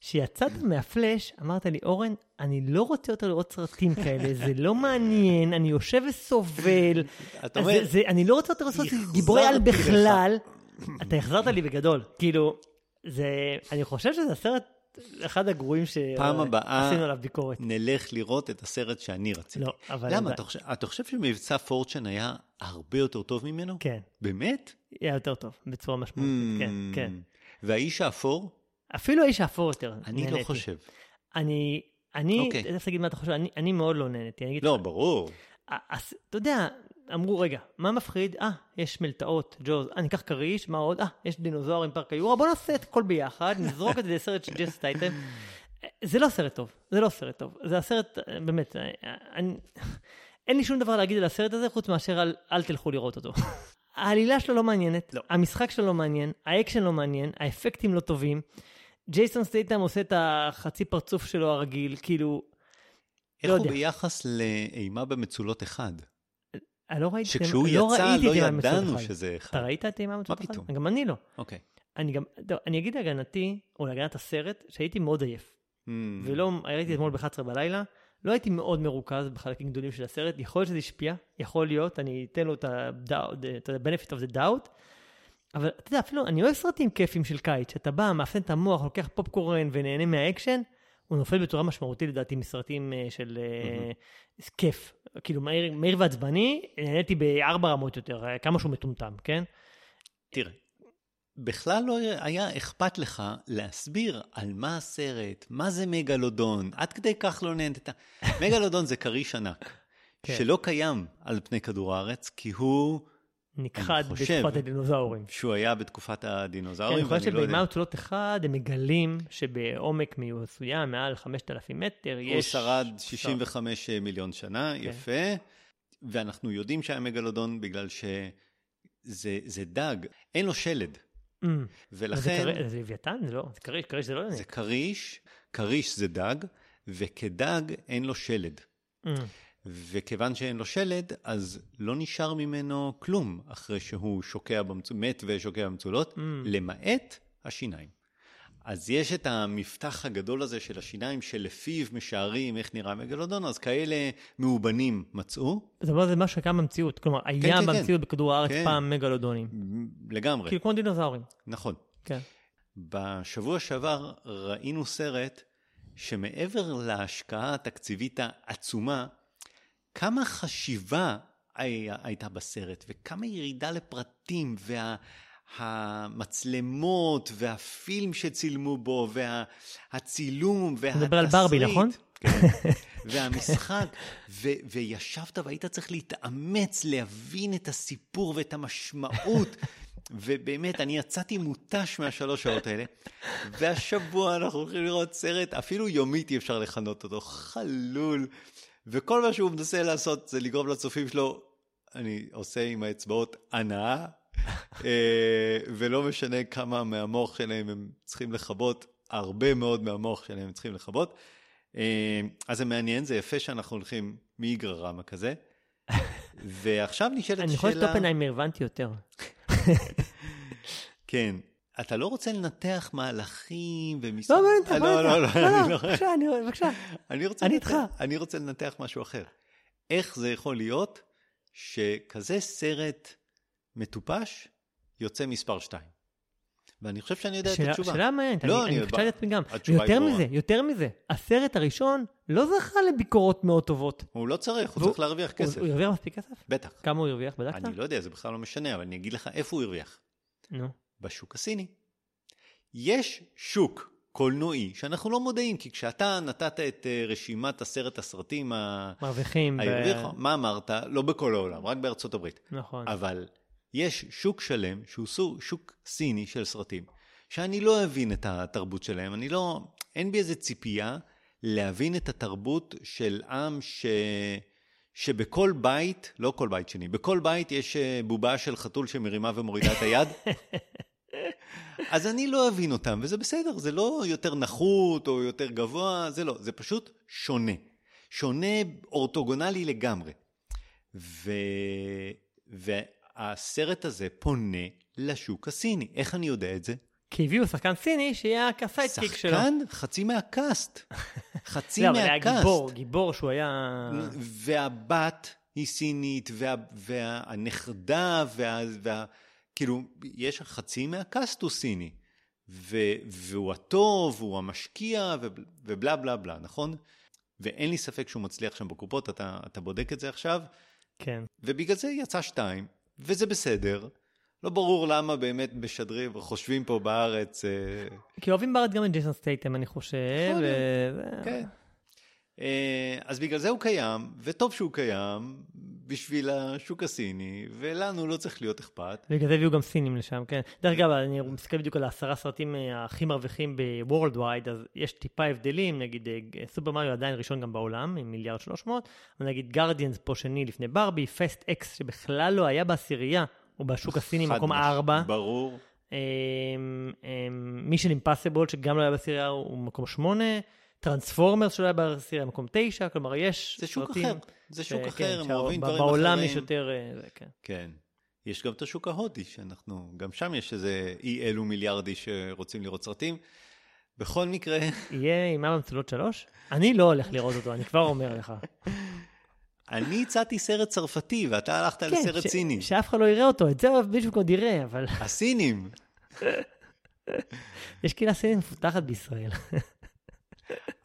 כשיצאת מהפלאש, אמרת לי, אורן, אני לא רוצה יותר לראות סרטים כאלה, זה לא מעניין, אני יושב וסובל. אתה אומר... זה, אני לא רוצה יותר לעשות גיבורי על בכלל. אתה החזרת לי בגדול. כאילו, זה, אני חושב שזה הסרט אחד הגרועים שעשינו עליו ביקורת. נלך לראות את הסרט שאני רציתי. לא, אבל... למה? אתה חושב, אתה חושב שמבצע פורצ'ן היה הרבה יותר טוב ממנו? כן. באמת? היה יותר טוב, בצורה משמעותית, כן, hmm. כן. והאיש האפור? אפילו האיש האפור יותר. אני. לא חושב. אני, אני, אוקיי. תכף תגיד מה אתה חושב, אני, אני מאוד לא נהניתי. אני לא, לך, ברור. אז, אתה יודע, אמרו, רגע, מה מפחיד? אה, יש מלתעות, Jaws, אה, ניקח כריש, מה עוד? אה, יש דינוזאור עם פארק היורה, בוא נעשה את הכל ביחד, נזרוק את זה לסרט של ג'ייסון סטייטם. זה לא סרט טוב, זה לא סרט טוב. זה הסרט, באמת, אני, אין לי שום דבר להגיד על הסרט הזה, חוץ מאשר על אל תלכו לראות אותו. העלילה שלו לא מעניינת, לא. המשחק שלו לא מעניין, האקשן לא מעניין, האפקטים לא טובים. ג'ייסון סטייטם עושה את החצי פרצוף שלו הרגיל, כאילו... איך לא הוא יודע. ביחס לאימה במצולות אחד? אני לא ראיתי... שכשהוא לא יצא לא ידענו שזה אחד. אתה ראית את אימה במצולות אחד? מה פתאום? גם אני לא. אוקיי. אני גם, טוב, אני אגיד להגנתי, או להגנת הסרט, שהייתי מאוד עייף. Mm. ולא, ראיתי אתמול ב-11 בלילה, לא הייתי מאוד מרוכז בחלקים גדולים של הסרט, יכול להיות שזה השפיע, יכול להיות, אני אתן לו את ה-benefit of the doubt, אבל אתה יודע, אפילו, אני אוהב סרטים כיפים של קיץ, שאתה בא, מאפן את המוח, לוקח פופקורן ונהנה מהאקשן, הוא נופל בצורה משמעותית לדעתי מסרטים uh, של mm-hmm. כיף. כאילו, מהיר, מהיר ועצבני, נהניתי בארבע רמות יותר, אה, כמה שהוא מטומטם, כן? תראה, בכלל לא היה אכפת לך להסביר על מה הסרט, מה זה מגלודון, עד כדי כך לא נהנית. מגלודון זה כריש ענק, כן. שלא קיים על פני כדור הארץ, כי הוא נכחד בתקופת הדינוזאורים. שהוא היה בתקופת הדינוזאורים, כן, אני חושב שבאימה מצולות אחד הם מגלים שבעומק מסוים, מעל 5,000 מטר, יש... הוא שרד 65 מיליון שנה, כן. יפה. ואנחנו יודעים שהיה מגלודון בגלל שזה דג, אין לו שלד. Mm. ולכן... זה לוויתן? זה לא, זה כריש, כריש זה לא יונק. זה כריש, כריש זה דג, וכדג אין לו שלד. Mm. וכיוון שאין לו שלד, אז לא נשאר ממנו כלום אחרי שהוא שוקע במצולות, מת ושוקע במצולות, mm. למעט השיניים. אז יש את המפתח הגדול הזה של השיניים, שלפיו משערים איך נראה מגלודון, אז כאלה מאובנים מצאו. זאת אומרת, זה משהו שקיים במציאות. כלומר, כן, היה כן, כן. במציאות כן. בכדור הארץ כן. פעם מגלודונים. לגמרי. כאילו כמו דינוזאורים. נכון. כן. בשבוע שעבר ראינו סרט שמעבר להשקעה התקציבית העצומה, כמה חשיבה הייתה בסרט, וכמה ירידה לפרטים, וה... המצלמות והפילם שצילמו בו והצילום והתסריט. אתה מדבר על ברבי, נכון? כן. והמשחק, ו- וישבת והיית צריך להתאמץ להבין את הסיפור ואת המשמעות. ובאמת, אני יצאתי מותש מהשלוש שעות האלה. והשבוע אנחנו הולכים לראות סרט, אפילו יומית אי אפשר לכנות אותו, חלול. וכל מה שהוא מנסה לעשות זה לגרום לצופים שלו, אני עושה עם האצבעות הנאה, אה, ולא משנה כמה מהמוח שלהם הם צריכים לכבות, הרבה מאוד מהמוח שלהם הם צריכים לכבות. אה, אז זה מעניין, זה יפה שאנחנו הולכים מאיגררמה כזה. ועכשיו נשאלת שאלה... אני לשתות עיניים הבנתי יותר. כן. אתה לא רוצה לנתח מהלכים ומסע... לא, לא, לא, לא, לא, לא, בבקשה, בבקשה. אני איתך. אני רוצה לנתח משהו אחר. איך זה יכול להיות שכזה סרט מטופש, יוצא מספר 2. ואני חושב שאני יודע שאלה, את התשובה. שאלה מעניינת, לא, אני, אני חושב לעצמי גם. יותר מזה, יותר מזה, הסרט הראשון לא זכה לביקורות מאוד טובות. הוא לא צריך, הוא צריך להרוויח כסף. הוא הרוויח מספיק כסף? בטח. כמה הוא הרוויח, בדקת? אני לא יודע, זה בכלל לא משנה, אבל אני אגיד לך איפה הוא הרוויח. נו. בשוק הסיני. יש שוק קולנועי שאנחנו לא מודעים, כי כשאתה נתת את אה, רשימת עשרת הסרטים מרוויחים, ב... מה אמרת? לא בכל העולם, רק בארצות הברית. נכון. אבל יש שוק שלם שהוא שוק סיני של סרטים, שאני לא אבין את התרבות שלהם, אני לא, אין בי איזה ציפייה להבין את התרבות של עם ש... שבכל בית, לא כל בית שני, בכל בית יש אה, בובה של חתול שמרימה ומורידה את היד. אז אני לא אבין אותם, וזה בסדר, זה לא יותר נחות או יותר גבוה, זה לא, זה פשוט שונה. שונה אורתוגונלי לגמרי. ו... והסרט הזה פונה לשוק הסיני. איך אני יודע את זה? כי הביאו שחקן סיני שיהיה ה sidekick שלו. שחקן? חצי מה cast. חצי מהקאסט. לא, אבל היה גיבור, גיבור שהוא היה... והבת היא סינית, וה, והנכדה, וה, וה... כאילו, יש חצי מהקאסט הוא סיני. ו, והוא הטוב, הוא המשקיע, ו, ובלה בלה בלה, נכון? ואין לי ספק שהוא מצליח שם בקופות, אתה, אתה בודק את זה עכשיו. כן. ובגלל זה יצא שתיים, וזה בסדר. לא ברור למה באמת משדרים וחושבים פה בארץ. אה, כי אוהבים בארץ גם את ג'ייסון סטייטם, אני חושב. ו... כן. אה, אז בגלל זה הוא קיים, וטוב שהוא קיים בשביל השוק הסיני, ולנו לא צריך להיות אכפת. בגלל זה הביאו גם סינים לשם, כן. דרך אגב, אני מסתכל בדיוק על העשרה סרטים אה, הכי מרוויחים ב-Worldwide, אז יש טיפה הבדלים, נגיד סופר מריו עדיין ראשון גם בעולם, עם מיליארד שלוש מאות, נגיד גרדיאנס פה שני לפני ברבי, פסט אקס שבכלל לא היה בעשירייה, הוא בשוק הסיני מקום ארבע. ברור. מישן אימפסיבול שגם לא היה בעשירייה הוא מקום שמונה. טרנספורמר שלא היה בעשירייה מקום תשע, כלומר יש זה שוק אחר, זה שוק ש... אחר, כן, הם אוהבים דברים אחרים. בעולם יש יותר... אה, זה, כן. כן. יש גם את השוק ההודי, שאנחנו, גם שם יש איזה אי אלו מיליארדי שרוצים לראות סרטים. בכל מקרה... יהיה אימה במצולות שלוש? אני לא הולך לראות אותו, אני כבר אומר לך. אני הצעתי סרט צרפתי, ואתה הלכת כן, לסרט ש- סיני. שאף אחד לא יראה אותו, את זה מישהו עוד יראה, אבל... הסינים. יש קהילה סינית מפותחת בישראל.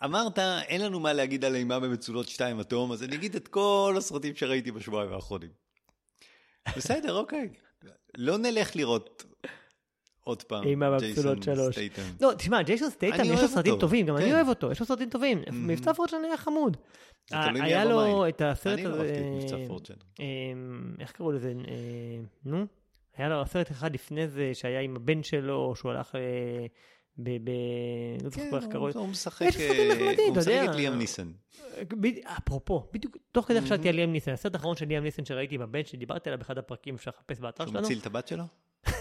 אמרת, אין לנו מה להגיד על אימה במצולות שתיים אטום, אז אני אגיד את כל הסרטים שראיתי בשבועיים האחרונים. בסדר, אוקיי. לא נלך לראות עוד פעם, עם הבפסולות שלוש. לא, תשמע, ג'ייסון סטייטם, יש לו סרטים טובים, גם אני כן. אוהב אותו, יש לו סרטים טובים. מבצע פורצ'ן היה חמוד. היה לו את הסרט הזה... אני אהבתי את מבצע פורצ'ן. אמ, איך קראו לזה? אה, נו? היה לו סרט אחד לפני זה, שהיה עם הבן שלו, שהוא הלך... אה, ב... ב... לא זוכר איך קראו לזה. הוא משחק... יש סרטים נחמדים, אתה יודע. הוא משחק את ליאם ניסן. אפרופו, בדיוק תוך כדי חשבתי על ליאם ניסן. הסרט האחרון של ליאם ניסן שראיתי עם הבן שדיברתי עליו באחד הפרקים, אפשר לחפש באתר שלנו. שהוא מציל את הבת שלו?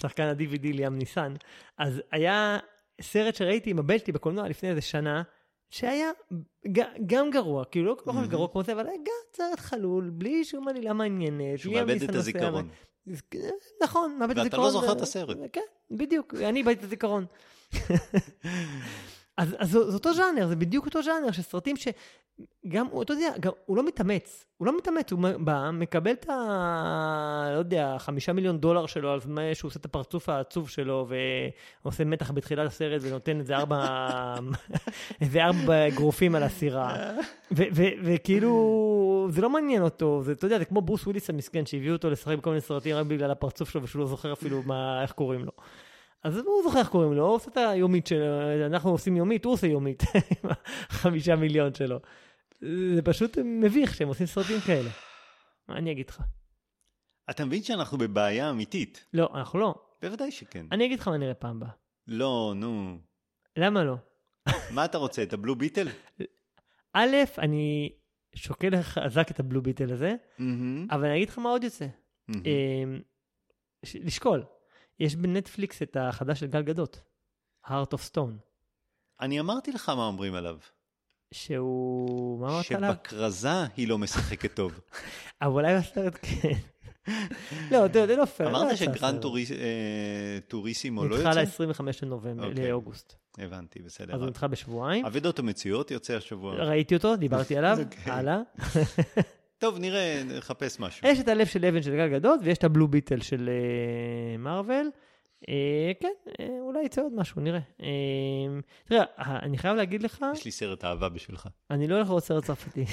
שחקן ה-DVD ליאם ניסן. אז היה סרט שראיתי עם הבן שלי בקולנוע לפני איזה שנה, שהיה גם גרוע, כאילו לא כל כך גרוע כמו זה, אבל היה גם סרט חלול, בלי שום עלילה מעניינת. שהוא מאבד את הזיכרון. נכון, מאבד את הזיכרון. ואתה לא זוכר את הסרט. כן, בדיוק, אני איבדתי את הזיכרון. אז, אז זה אותו ז'אנר, זה בדיוק אותו ז'אנר של סרטים שגם, אתה יודע, גם, הוא לא מתאמץ, הוא לא מתאמץ, הוא בא, מקבל את ה... לא יודע, חמישה מיליון דולר שלו על זמן שהוא עושה את הפרצוף העצוב שלו ועושה מתח בתחילת הסרט ונותן איזה ארבע, איזה ארבע אגרופים על הסירה. וכאילו, זה לא מעניין אותו, זה, אתה יודע, זה כמו ברוס וויליס המסכן שהביאו אותו לשחק בכל מיני סרטים רק בגלל הפרצוף שלו ושהוא לא זוכר אפילו מה, איך קוראים לו. אז הוא זוכר איך קוראים לו, הוא עושה את היומית שלו, אנחנו עושים יומית, הוא עושה יומית, עם החמישה מיליון שלו. זה פשוט מביך שהם עושים סרטים כאלה. מה אני אגיד לך? אתה מבין שאנחנו בבעיה אמיתית. לא, אנחנו לא. בוודאי שכן. אני אגיד לך מה נראה פעם הבאה. לא, נו. למה לא? מה אתה רוצה, את הבלו ביטל? א', אני שוקל חזק את הבלו ביטל הזה, אבל אני אגיד לך מה עוד יוצא. אמ, לשקול. יש בנטפליקס את החדש של גל גדות, Heart of Stone. אני אמרתי לך מה אומרים עליו. שהוא... מה אמרת עליו? שבכרזה היא לא משחקת טוב. אבל אולי בסרט כן. לא, זה לא פייר. אמרת שגרנד אה, טוריסימו לא יוצא? נדחה ל-25 לנובמבר, אוקיי. לאוגוסט. הבנתי, בסדר. אז הוא נדחה בשבועיים. אבידות ומציאות יוצא השבוע. ראיתי אותו, דיברתי עליו, אוקיי. הלאה. טוב, נראה, נחפש משהו. יש את הלב של אבן של גל גדות, ויש את הבלו ביטל של מארוול. Uh, כן, uh, אולי יצא עוד משהו, נראה. Uh, תראה, אני חייב להגיד לך... יש לי סרט אהבה בשבילך. אני לא הולך לראות סרט צרפתי.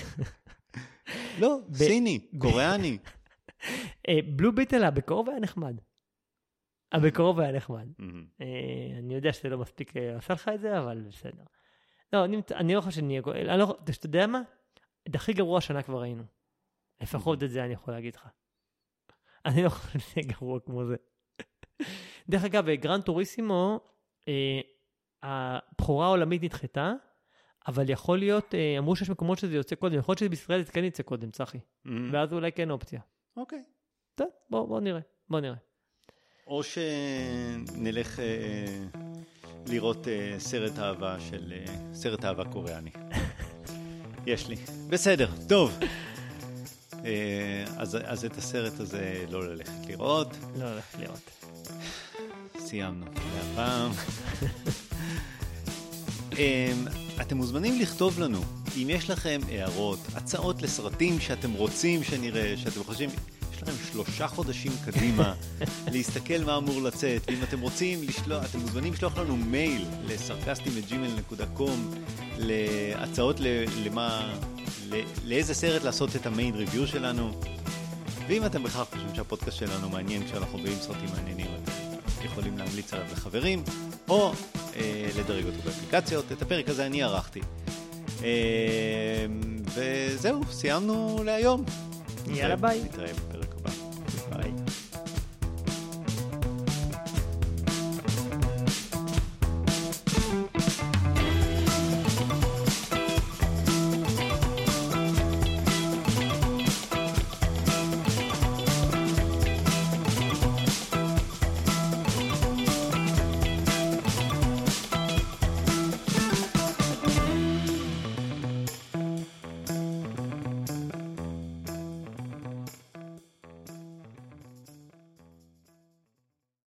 לא, סיני, קוריאני. בלו ביטל הבקרוב היה נחמד. הבקרוב היה נחמד. אני יודע שזה לא מספיק עשה לך את זה, אבל בסדר. לא, אני לא חושב שנהיה... לא, אתה יודע מה? את הכי גרוע השנה כבר ראינו. לפחות את זה אני יכול להגיד לך. אני לא חושב שזה גרוע כמו זה. דרך אגב, גרנד טוריסימו, אה, הבכורה העולמית נדחתה, אבל יכול להיות, אה, אמרו שיש מקומות שזה יוצא קודם, יכול להיות שבישראל זה כן יצא קודם, צחי. Mm-hmm. ואז אולי כן אופציה. אוקיי. טוב, בוא, בוא נראה, בוא נראה. או שנלך אה, לראות אה, סרט אהבה של, אה, סרט אהבה קוריאני. יש לי. בסדר, טוב. אה, אז, אז את הסרט הזה לא ללכת לראות. לא ללכת לראות. סיימנו להפעם. אמ, אתם מוזמנים לכתוב לנו אם יש לכם הערות, הצעות לסרטים שאתם רוצים שנראה, שאתם חושבים, יש לכם שלושה חודשים קדימה להסתכל מה אמור לצאת, ואם אתם רוצים לשלוח, אתם מוזמנים לשלוח לנו מייל לסרקסטים.gmail.com להצעות למה, לאיזה סרט לעשות את המיין ריוויו שלנו. ואם אתם בכלל חושבים שהפודקאסט שלנו מעניין כשאנחנו רואים סרטים מעניינים, אתם יכולים להמליץ עליו לחברים, או אה, לדרג אותו באפליקציות. את הפרק הזה אני ערכתי. אה, וזהו, סיימנו להיום. יאללה ביי. נתראה.